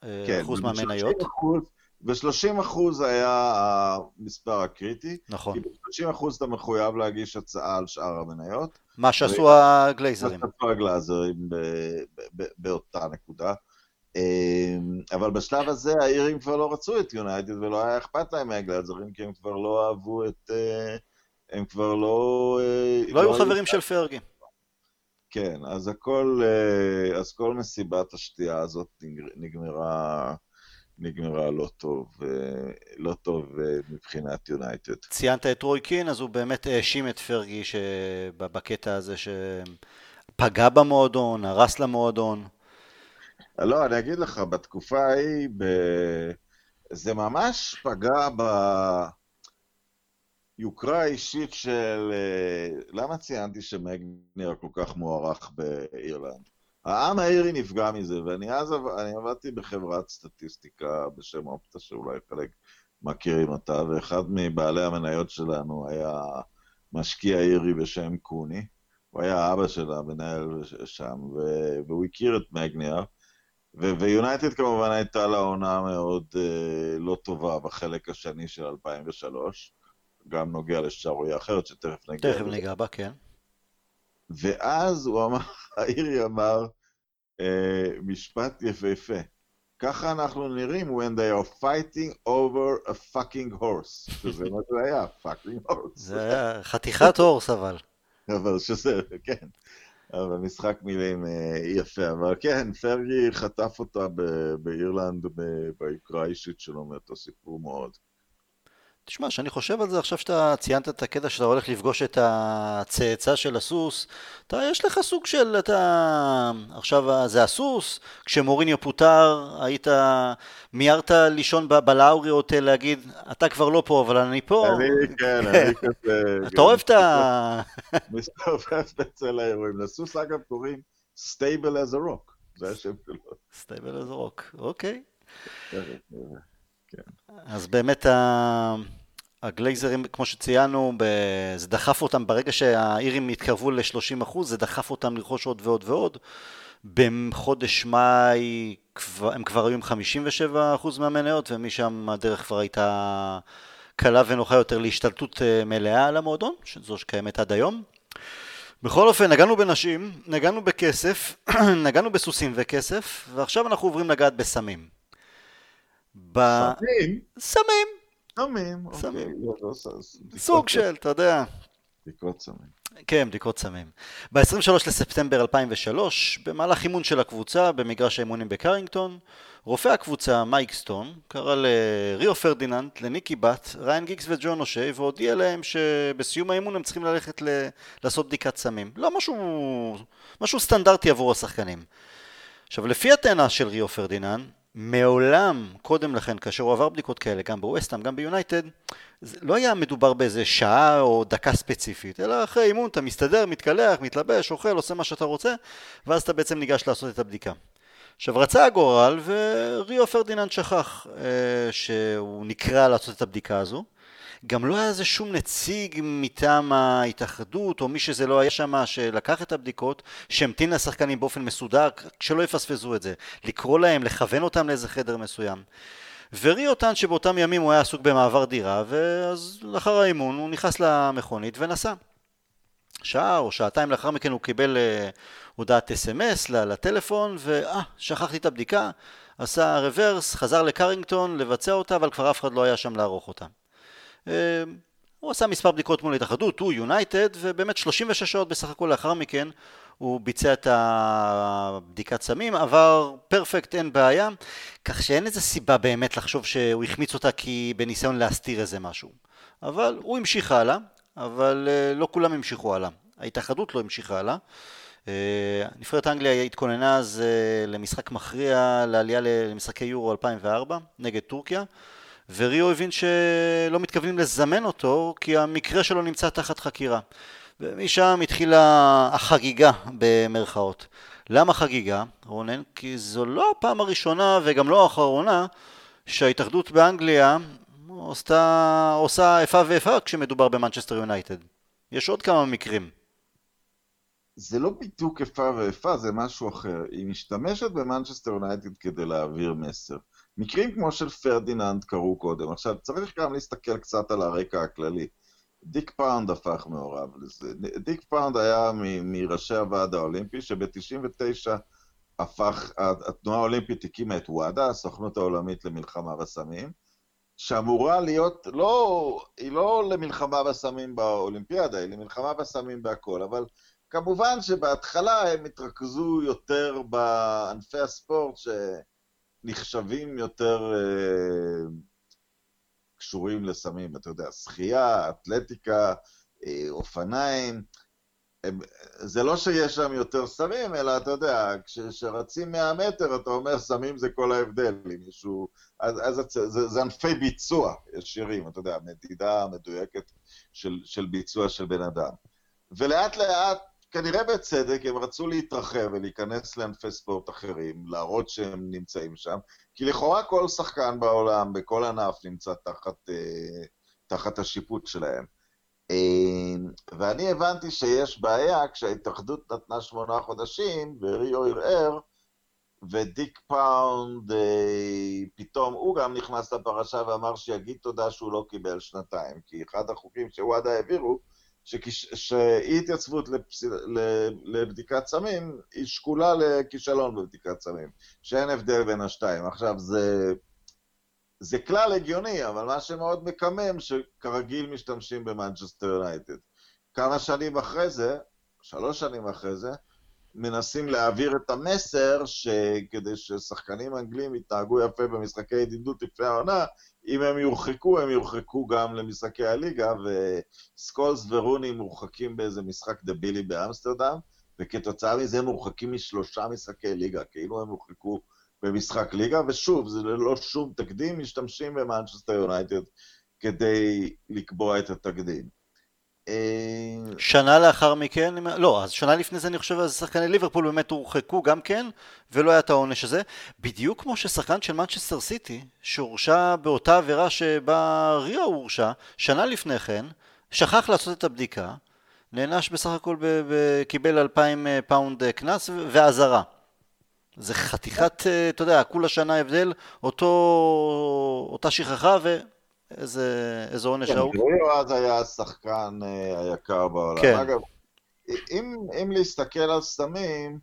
אה, כן, אחוז מהמניות. ו-30 אחוז היה המספר הקריטי. נכון. כי ב-30 אחוז אתה מחויב להגיש הצעה על שאר המניות. מה שעשו הגלייזרים. מה שעשו הגלייזרים באותה נקודה. אמ, אבל בשלב הזה האירים כבר לא רצו את יונייטד ולא היה אכפת להם מהגלאזרים כי הם כבר לא אהבו את... אה, הם כבר לא... אה, לא היו לא חברים של פרגי. כן, אז הכל... אה, אז כל מסיבת השתייה הזאת נגמרה... נגמרה לא טוב, לא טוב מבחינת יונייטד. ציינת את רוי קין, אז הוא באמת האשים את פרגי בקטע הזה שפגע במועדון, הרס למועדון. לא, אני אגיד לך, בתקופה ההיא, ב... זה ממש פגע ביוקרה האישית של... אה, למה ציינתי שמגנר כל כך מוערך באירלנד? העם האירי נפגע מזה, ואני אז אני עבדתי בחברת סטטיסטיקה בשם אופטה, שאולי חלק מכירים אותה, ואחד מבעלי המניות שלנו היה משקיע אירי בשם קוני. הוא היה אבא של המנהל שם, והוא הכיר את מגנר. ויונייטד כמובן הייתה לה עונה מאוד uh, לא טובה בחלק השני של 2003, גם נוגע לשערוריה אחרת שתכף נגיע. תכף ניגע בה, כן. ואז הוא אמר, האירי אמר uh, משפט יפהפה. ככה אנחנו נראים when they are fighting over a fucking horse. שזה מה זה היה, fucking horse. זה היה חתיכת הורס אבל. אבל שזה, כן. אבל משחק מילים אה, יפה, אבל כן, פרגי חטף אותה באירלנד ביוקרה האישית שלו מאותו סיפור מאוד. תשמע, כשאני חושב על זה עכשיו שאתה ציינת את הקטע שאתה הולך לפגוש את הצאצא של הסוס, אתה, יש לך סוג של, אתה, עכשיו זה הסוס, כשמוריניו פוטר, היית, מיהרת לישון בלאורי הוטל להגיד, אתה כבר לא פה, אבל אני פה. אני, כן, אני כזה... אתה אוהב את ה... מסתובב אצל האירועים. לסוס אגב קוראים Stable as a Rock, זה השם שלו. Stable as a Rock, אוקיי. אז באמת הגלייזרים, כמו שציינו, זה דחף אותם, ברגע שהאירים התקרבו ל-30%, זה דחף אותם לרכוש עוד ועוד ועוד. בחודש מאי הם כבר היו עם 57% מהמניות, ומשם הדרך כבר הייתה קלה ונוחה יותר להשתלטות אה, מלאה על המועדון, שזו שקיימת עד היום. בכל אופן, נגענו בנשים, נגענו בכסף, נגענו בסוסים וכסף, ועכשיו אנחנו עוברים לגעת בסמים. ב... סמים? סמים. סמים. סמים. סוג של, אתה יודע. בדיקות סמים. כן, בדיקות סמים. ב-23 לספטמבר 2003, במהלך אימון של הקבוצה במגרש האימונים בקרינגטון, רופא הקבוצה, מייק סטון, קרא לריו פרדיננד, לניקי באט, ריאן גיגס וג'ון אושי, והודיע להם שבסיום האימון הם צריכים ללכת ל... לעשות בדיקת סמים. לא משהו, משהו סטנדרטי עבור השחקנים. עכשיו, לפי הטענה של ריו פרדיננד, מעולם קודם לכן, כאשר הוא עבר בדיקות כאלה, גם בווסטהאם, גם ביונייטד, לא היה מדובר באיזה שעה או דקה ספציפית, אלא אחרי אימון אתה מסתדר, מתקלח, מתלבש, אוכל, עושה מה שאתה רוצה, ואז אתה בעצם ניגש לעשות את הבדיקה. עכשיו רצה הגורל וריו פרדיננד שכח אה, שהוא נקרא לעשות את הבדיקה הזו. גם לא היה איזה שום נציג מטעם ההתאחדות או מי שזה לא היה שם שלקח את הבדיקות, שהמתין לשחקנים באופן מסודר, שלא יפספסו את זה. לקרוא להם, לכוון אותם לאיזה חדר מסוים. וריו טען שבאותם ימים הוא היה עסוק במעבר דירה, ואז לאחר האימון הוא נכנס למכונית ונסע. שעה או שעתיים לאחר מכן הוא קיבל uh, הודעת אס.אם.אס לטלפון, ואה, שכחתי את הבדיקה, עשה רוורס, חזר לקרינגטון לבצע אותה, אבל כבר אף אחד לא היה שם לערוך אותה. Uh, הוא עשה מספר בדיקות מול ההתאחדות, הוא יונייטד, ובאמת 36 שעות בסך הכל לאחר מכן הוא ביצע את הבדיקת סמים, עבר פרפקט, אין בעיה, כך שאין איזה סיבה באמת לחשוב שהוא החמיץ אותה כי בניסיון להסתיר איזה משהו. אבל הוא המשיך הלאה, אבל אה, לא כולם המשיכו הלאה. ההתאחדות לא המשיכה הלאה. אה, נבחרת אנגליה התכוננה אז אה, למשחק מכריע לעלייה למשחקי יורו 2004 נגד טורקיה וריו הבין שלא מתכוונים לזמן אותו כי המקרה שלו נמצא תחת חקירה ומשם התחילה החגיגה במרכאות. למה חגיגה, רונן? כי זו לא הפעם הראשונה וגם לא האחרונה שההתאחדות באנגליה עושה, עושה איפה ואיפה כשמדובר במנצ'סטר יונייטד. יש עוד כמה מקרים. זה לא בדיוק איפה ואיפה, זה משהו אחר. היא משתמשת במנצ'סטר יונייטד כדי להעביר מסר. מקרים כמו של פרדיננד קרו קודם. עכשיו, צריך גם להסתכל קצת על הרקע הכללי. דיק פאונד הפך מעורב לזה. דיק פאונד היה מראשי הוועד האולימפי, שב-99 הפך, התנועה האולימפית הקימה את וואדה, הסוכנות העולמית למלחמה בסמים, שאמורה להיות, לא, היא לא למלחמה בסמים באולימפיאדה, היא למלחמה בסמים בהכל, אבל כמובן שבהתחלה הם התרכזו יותר בענפי הספורט שנחשבים יותר אה, קשורים לסמים, אתה יודע, שחייה, אתלטיקה, אה, אופניים, זה לא שיש שם יותר סמים, אלא אתה יודע, כשרצים 100 מטר, אתה אומר סמים זה כל ההבדל, אם מישהו... אז, אז זה, זה ענפי ביצוע ישירים, אתה יודע, מדידה מדויקת של, של ביצוע של בן אדם. ולאט לאט, כנראה בצדק, הם רצו להתרחב ולהיכנס לענפי ספורט אחרים, להראות שהם נמצאים שם, כי לכאורה כל שחקן בעולם, בכל ענף, נמצא תחת, אה, תחת השיפוט שלהם. אמ, ואני הבנתי שיש בעיה כשההתאחדות נתנה שמונה חודשים וריו ערער ודיק פאונד אה, פתאום הוא גם נכנס לפרשה ואמר שיגיד תודה שהוא לא קיבל שנתיים כי אחד החוקים שוואדה העבירו שאי התייצבות. לבדיקת סמים היא שקולה לכישלון בבדיקת סמים שאין הבדל בין השתיים עכשיו זה זה כלל הגיוני, אבל מה שמאוד מקמם, שכרגיל משתמשים במנצ'סטר יונייטד. כמה שנים אחרי זה, שלוש שנים אחרי זה, מנסים להעביר את המסר שכדי ששחקנים אנגלים יתנהגו יפה במשחקי ידידות לפני העונה, אם הם יורחקו, הם יורחקו גם למשחקי הליגה, וסקולס ורוני מורחקים באיזה משחק דבילי באמסטרדם, וכתוצאה מזה מורחקים משלושה משחקי ליגה, כאילו הם הורחקו במשחק ליגה, ושוב, זה ללא שום תקדים, משתמשים במנצ'סטר יונייטד כדי לקבוע את התקדים. שנה לאחר מכן, לא, אז שנה לפני זה אני חושב, אז שחקני ליברפול באמת הורחקו גם כן, ולא היה את העונש הזה. בדיוק כמו ששחקן של מנצ'סטר סיטי, שהורשע באותה עבירה שבה ריו הורשע, שנה לפני כן, שכח לעשות את הבדיקה, נענש בסך הכל, קיבל אלפיים אה, פאונד אה, קנס ואזהרה. זה חתיכת, אה, אתה יודע, כולה שנה הבדל, אותו, אותה שכחה ואיזה עונש ההוא. כן, ריו אז היה השחקן היקר בעולם. כן. אגב, אם, אם להסתכל על סמים,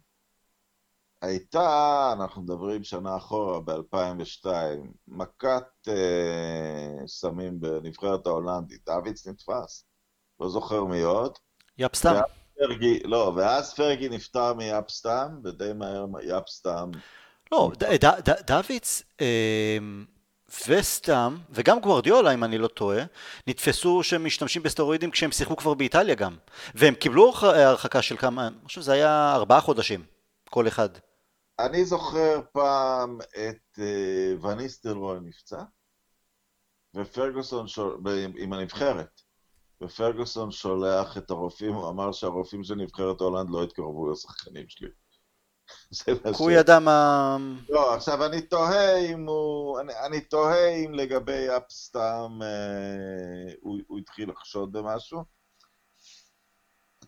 הייתה, אנחנו מדברים שנה אחורה, ב-2002, מכת אה, סמים בנבחרת ההולנדית, דוויץ נתפס, לא זוכר מי עוד. יפסטם. פרגי, לא, ואז פרגי נפטר מיפסטם, ודי מהר יפסטם. לא, דוויץ אה, וסטם, וגם גוורדיולה, אם אני לא טועה, נתפסו שהם משתמשים בסטרואידים כשהם שיחקו כבר באיטליה גם. והם קיבלו הרחקה של כמה, אני חושב שזה היה ארבעה חודשים, כל אחד. אני זוכר פעם את uh, וניסטלרוי נפצע, ופרגוסון, שול... עם הנבחרת, ופרגוסון שולח את הרופאים, הוא אמר שהרופאים של נבחרת הולנד לא התקרבו לשחקנים שלי. הוא ידע מה... לא, עכשיו אני תוהה אם הוא... אני, אני תוהה אם לגבי אפסטאם אה, הוא, הוא התחיל לחשוד במשהו.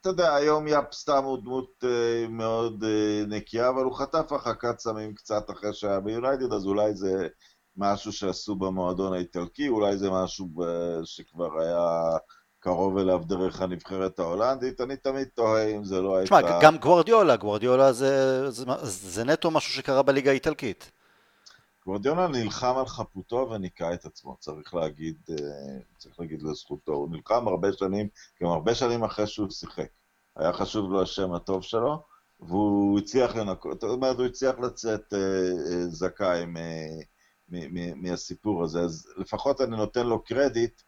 אתה יודע, היום יאפ סתם הוא דמות uh, מאוד uh, נקייה, אבל הוא חטף הרחקת סמים קצת אחרי שהיה ביונייטד, אז אולי זה משהו שעשו במועדון האיטלקי, אולי זה משהו uh, שכבר היה קרוב אליו דרך הנבחרת ההולנדית, אני תמיד תוהה אם זה לא הייתה... תשמע, גם גוורדיולה, גוורדיולה זה, זה, זה נטו משהו שקרה בליגה האיטלקית. גוורדיולה נלחם על חפותו וניקה את עצמו, צריך להגיד, צריך להגיד לזכותו. הוא נלחם הרבה שנים, גם הרבה שנים אחרי שהוא שיחק. היה חשוב לו השם הטוב שלו, והוא הצליח לנקות, זאת אומרת, הוא הצליח לצאת אה, אה, זכאי מהסיפור הזה, אז לפחות אני נותן לו קרדיט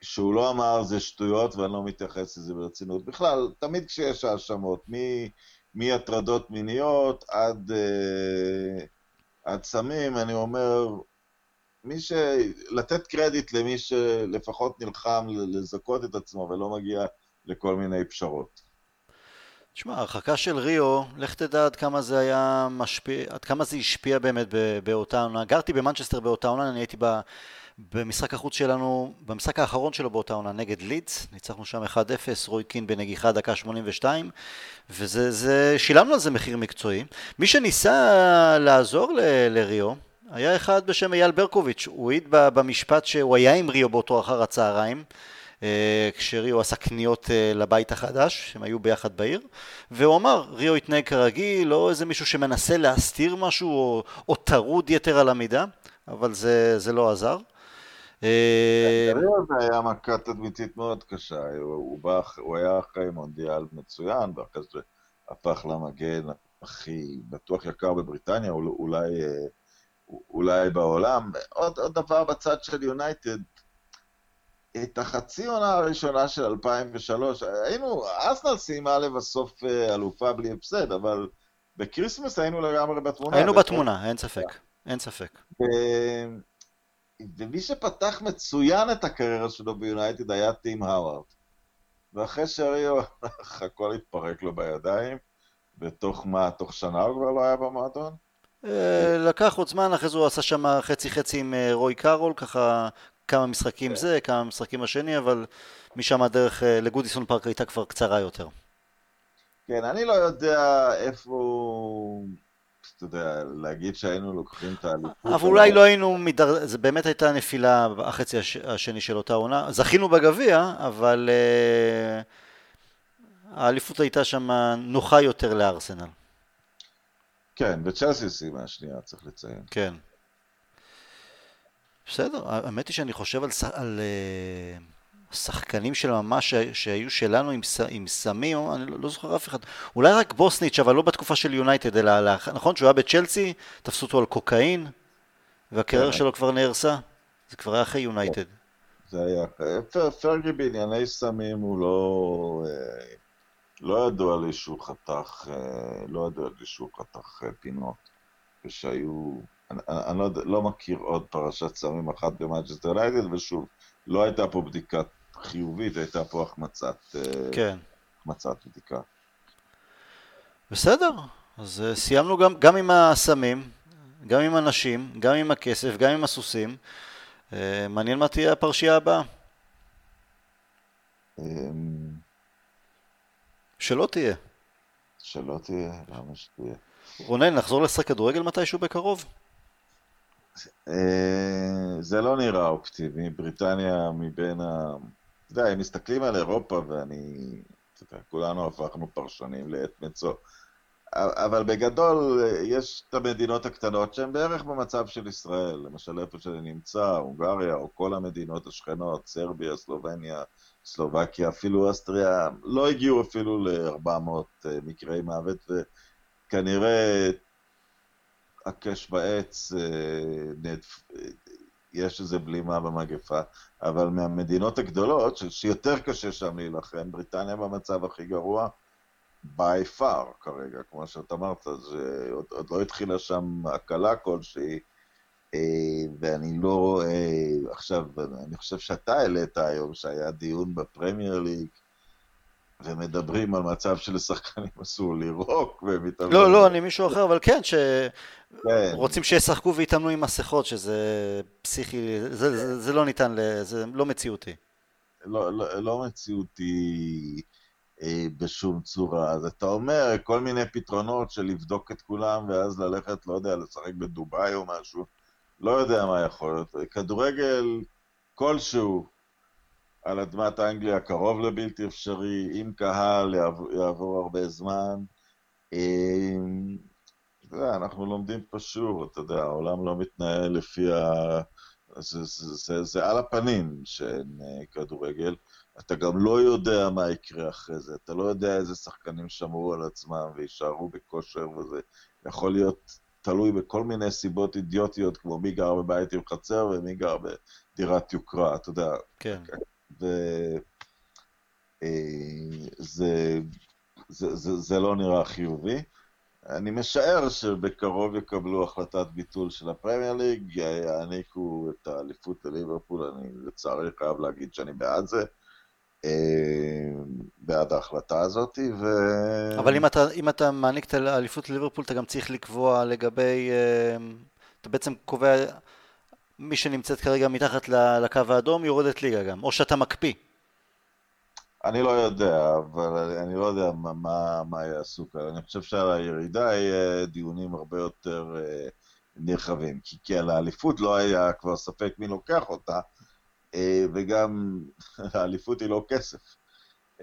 שהוא לא אמר זה שטויות ואני לא מתייחס לזה ברצינות. בכלל, תמיד כשיש האשמות, מהטרדות מיניות עד, אה, עד סמים, אני אומר, מי ש... לתת קרדיט למי שלפחות נלחם לזכות את עצמו ולא מגיע לכל מיני פשרות. תשמע, ההרחקה של ריו, לך תדע עד כמה זה היה משפיע, עד כמה זה השפיע באמת באותה עונה. גרתי במנצ'סטר באותה עונה, אני הייתי ב, במשחק החוץ שלנו, במשחק האחרון שלו באותה עונה נגד לידס, ניצחנו שם 1-0, רוי קין בנגיחה דקה 82, וזה, זה, שילמנו על זה מחיר מקצועי. מי שניסה לעזור ל, לריו, היה אחד בשם אייל ברקוביץ', הוא העיד במשפט שהוא היה עם ריו באותו אחר הצהריים. אה, כשריו עשה קניות אה, לבית החדש, הם היו ביחד בעיר, והוא אמר, ריו התנהג כרגיל, לא איזה מישהו שמנסה להסתיר משהו או, או טרוד יתר על המידה, אבל זה, זה לא עזר. אה, זה היה מכה תדמיתית מאוד קשה, הוא, היה אחרי מונדיאל מצוין, ואחרי זה הפך למגן הכי בטוח יקר בבריטניה, אולי, אולי בעולם. עוד, עוד דבר בצד של יונייטד, את החצי עונה הראשונה של 2003, היינו, ארסנל סיימה לבסוף אה, אלופה בלי הפסד, אבל בקריסמס היינו לגמרי בתמונה. היינו בתמונה, אין ספק, אין ספק. ומי שפתח מצוין את הקריירה שלו ביונייטד היה טים האווארד. ואחרי שהריו, הכל התפרק לו בידיים, בתוך מה, תוך שנה הוא כבר לא היה במועדון? אה, לקח עוד זמן, אחרי זה הוא עשה שם חצי חצי עם אה, רוי קארול, ככה כמה משחקים כן. זה, כמה משחקים השני, אבל משם הדרך אה, לגודיסון פארק הייתה כבר קצרה יותר. כן, אני לא יודע איפה... אתה יודע, להגיד שהיינו לוקחים את האליפות. אבל אולי לא היינו, מדר... זה באמת הייתה נפילה החצי השני של אותה עונה. זכינו בגביע, אבל uh, האליפות הייתה שם נוחה יותר לארסנל. כן, וצ'לסי סיימה השנייה, צריך לציין. כן. בסדר, האמת היא שאני חושב על, על uh, שחקנים של ממש שהיו שלנו עם, עם סמים, אני לא, לא זוכר אף אחד, אולי רק בוסניץ', אבל לא בתקופה של יונייטד, אלא נכון שהוא היה בצ'לסי, תפסו אותו על קוקאין, והקריירה כן. שלו כבר נהרסה, זה כבר היה אחרי יונייטד. זה היה, פרגי בענייני סמים הוא לא, אה, לא ידוע לי שהוא חתך, אה, לא ידוע לי שהוא חתך פינות, ושהיו... אני, אני לא, לא מכיר עוד פרשת סמים אחת במנצ'סטר יונייטד, ושוב, לא הייתה פה בדיקה חיובית, הייתה פה החמצת, אה, כן. החמצת בדיקה. בסדר, אז אה, סיימנו גם, גם עם הסמים, גם עם הנשים, גם עם הכסף, גם עם הסוסים. אה, מעניין מה תהיה הפרשייה הבאה. אמ, שלא תהיה. שלא תהיה, למה שתהיה? רונן, נחזור לשחק כדורגל מתישהו בקרוב? אה, זה לא נראה אופטימי, בריטניה מבין ה... אתה יודע, אם מסתכלים על אירופה, ואני... אתה יודע, כולנו הפכנו פרשנים לעת מצוא. אבל בגדול, יש את המדינות הקטנות שהן בערך במצב של ישראל, למשל איפה שאני נמצא, הונגריה, או כל המדינות השכנות, סרביה, סלובניה, סלובקיה, אפילו אסטריה, לא הגיעו אפילו ל-400 מקרי מוות, וכנראה הקש בעץ, יש איזה בלימה במגפה, אבל מהמדינות הגדולות, שיותר קשה שם להילחם, בריטניה במצב הכי גרוע, by far כרגע, כמו שאת אמרת, זה עוד, עוד לא התחילה שם הקלה כלשהי, ואני לא רואה, עכשיו, אני חושב שאתה העלית היום שהיה דיון בפרמייר ליג, ומדברים על מצב שלשחקנים אסור לירוק, ומתאמנים... לא, לא, אני מישהו אחר, אבל כן, שרוצים כן. שישחקו ויתאמנו עם מסכות, שזה פסיכי, זה, זה, זה לא ניתן, זה לא מציאותי. לא, לא, לא מציאותי. אה, בשום צורה. אז אתה אומר כל מיני פתרונות של לבדוק את כולם ואז ללכת, לא יודע, לשחק בדובאי או משהו, לא יודע מה יכול להיות. כדורגל כלשהו על אדמת אנגליה קרוב לבלתי אפשרי, עם קהל יעבור, יעבור הרבה זמן. אה, אתה יודע, אנחנו לומדים פשוט, אתה יודע, העולם לא מתנהל לפי ה... זה, זה, זה, זה על הפנים שאין אה, כדורגל. אתה גם לא יודע מה יקרה אחרי זה, אתה לא יודע איזה שחקנים שמרו על עצמם ויישארו בכושר, וזה יכול להיות תלוי בכל מיני סיבות אידיוטיות, כמו מי גר בבית עם חצר ומי גר בדירת יוקרה, אתה יודע. כן. וזה אה, זה, זה, זה, זה לא נראה חיובי. אני משער שבקרוב יקבלו החלטת ביטול של הפרמייר ליג, יעניקו את האליפות לליברפול, אני לצערי חייב להגיד שאני בעד זה. אה, בעד ההחלטה הזאת, ו... אבל אם אתה, אם אתה מעניק את האליפות לליברפול, אתה גם צריך לקבוע לגבי... אה, אתה בעצם קובע... מי שנמצאת כרגע מתחת לקו האדום יורדת ליגה גם, או שאתה מקפיא. אני לא יודע, אבל אני לא יודע מה, מה, מה יעשו כאן. אני חושב שעל הירידה יהיה דיונים הרבה יותר אה, נרחבים, כי, כי על האליפות לא היה כבר ספק מי לוקח אותה, אה, וגם האליפות היא לא כסף.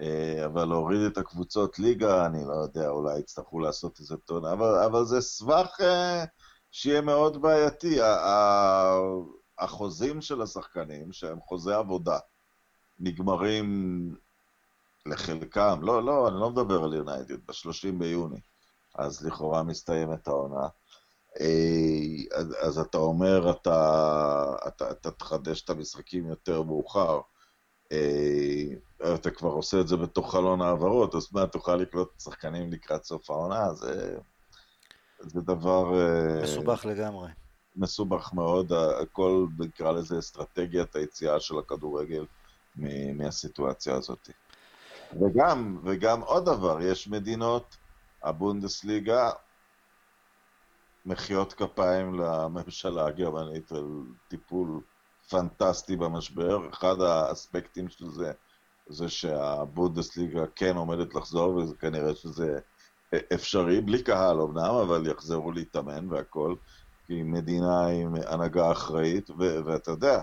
אה, אבל להוריד את הקבוצות ליגה, אני לא יודע, אולי יצטרכו לעשות איזה טון, אבל, אבל זה סבך אה, שיהיה מאוד בעייתי. החוזים של השחקנים, שהם חוזי עבודה, נגמרים לחלקם, לא, לא, אני לא מדבר על יונייטד, ב-30 ביוני, אז לכאורה מסתיימת העונה. אה, אז, אז אתה אומר, אתה, אתה, אתה תחדש את המשחקים יותר מאוחר. אה, אתה כבר עושה את זה בתוך חלון העברות, אז מה, תוכל לקלוט שחקנים לקראת סוף העונה? זה, זה דבר... אה, מסובך לגמרי. מסובך מאוד, הכל, נקרא לזה, אסטרטגיית היציאה של הכדורגל מהסיטואציה הזאת. וגם, וגם עוד דבר, יש מדינות, הבונדסליגה מחיאות כפיים לממשלה הגרמנית על טיפול פנטסטי במשבר. אחד האספקטים של זה זה שהבונדסליגה כן עומדת לחזור, וכנראה שזה אפשרי, בלי קהל אמנם, אבל יחזרו להתאמן והכל, כי מדינה עם הנהגה אחראית, ואתה יודע,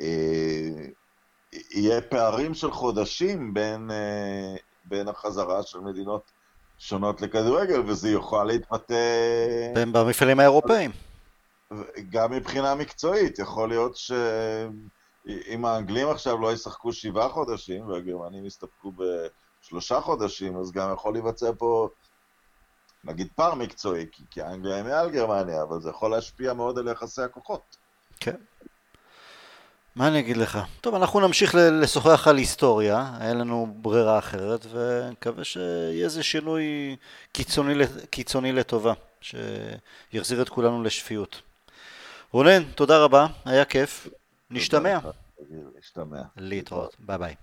אה, יהיה פערים של חודשים בין, אה, בין החזרה של מדינות שונות לכדורגל, וזה יוכל להתבטא... במפעלים האירופאים. גם מבחינה מקצועית, יכול להיות שאם האנגלים עכשיו לא ישחקו שבעה חודשים, והגרמנים יסתפקו בשלושה חודשים, אז גם יכול להיווצר פה, נגיד, פער מקצועי, כי האנגליה היא מעל גרמניה, אבל זה יכול להשפיע מאוד על יחסי הכוחות. כן. מה אני אגיד לך? טוב, אנחנו נמשיך לשוחח על היסטוריה, אין לנו ברירה אחרת, ונקווה שיהיה איזה שינוי קיצוני, קיצוני לטובה, שיחזיר את כולנו לשפיות. רונן, תודה רבה, היה כיף, נשתמע. להשתמע. להתראות, ביי ביי.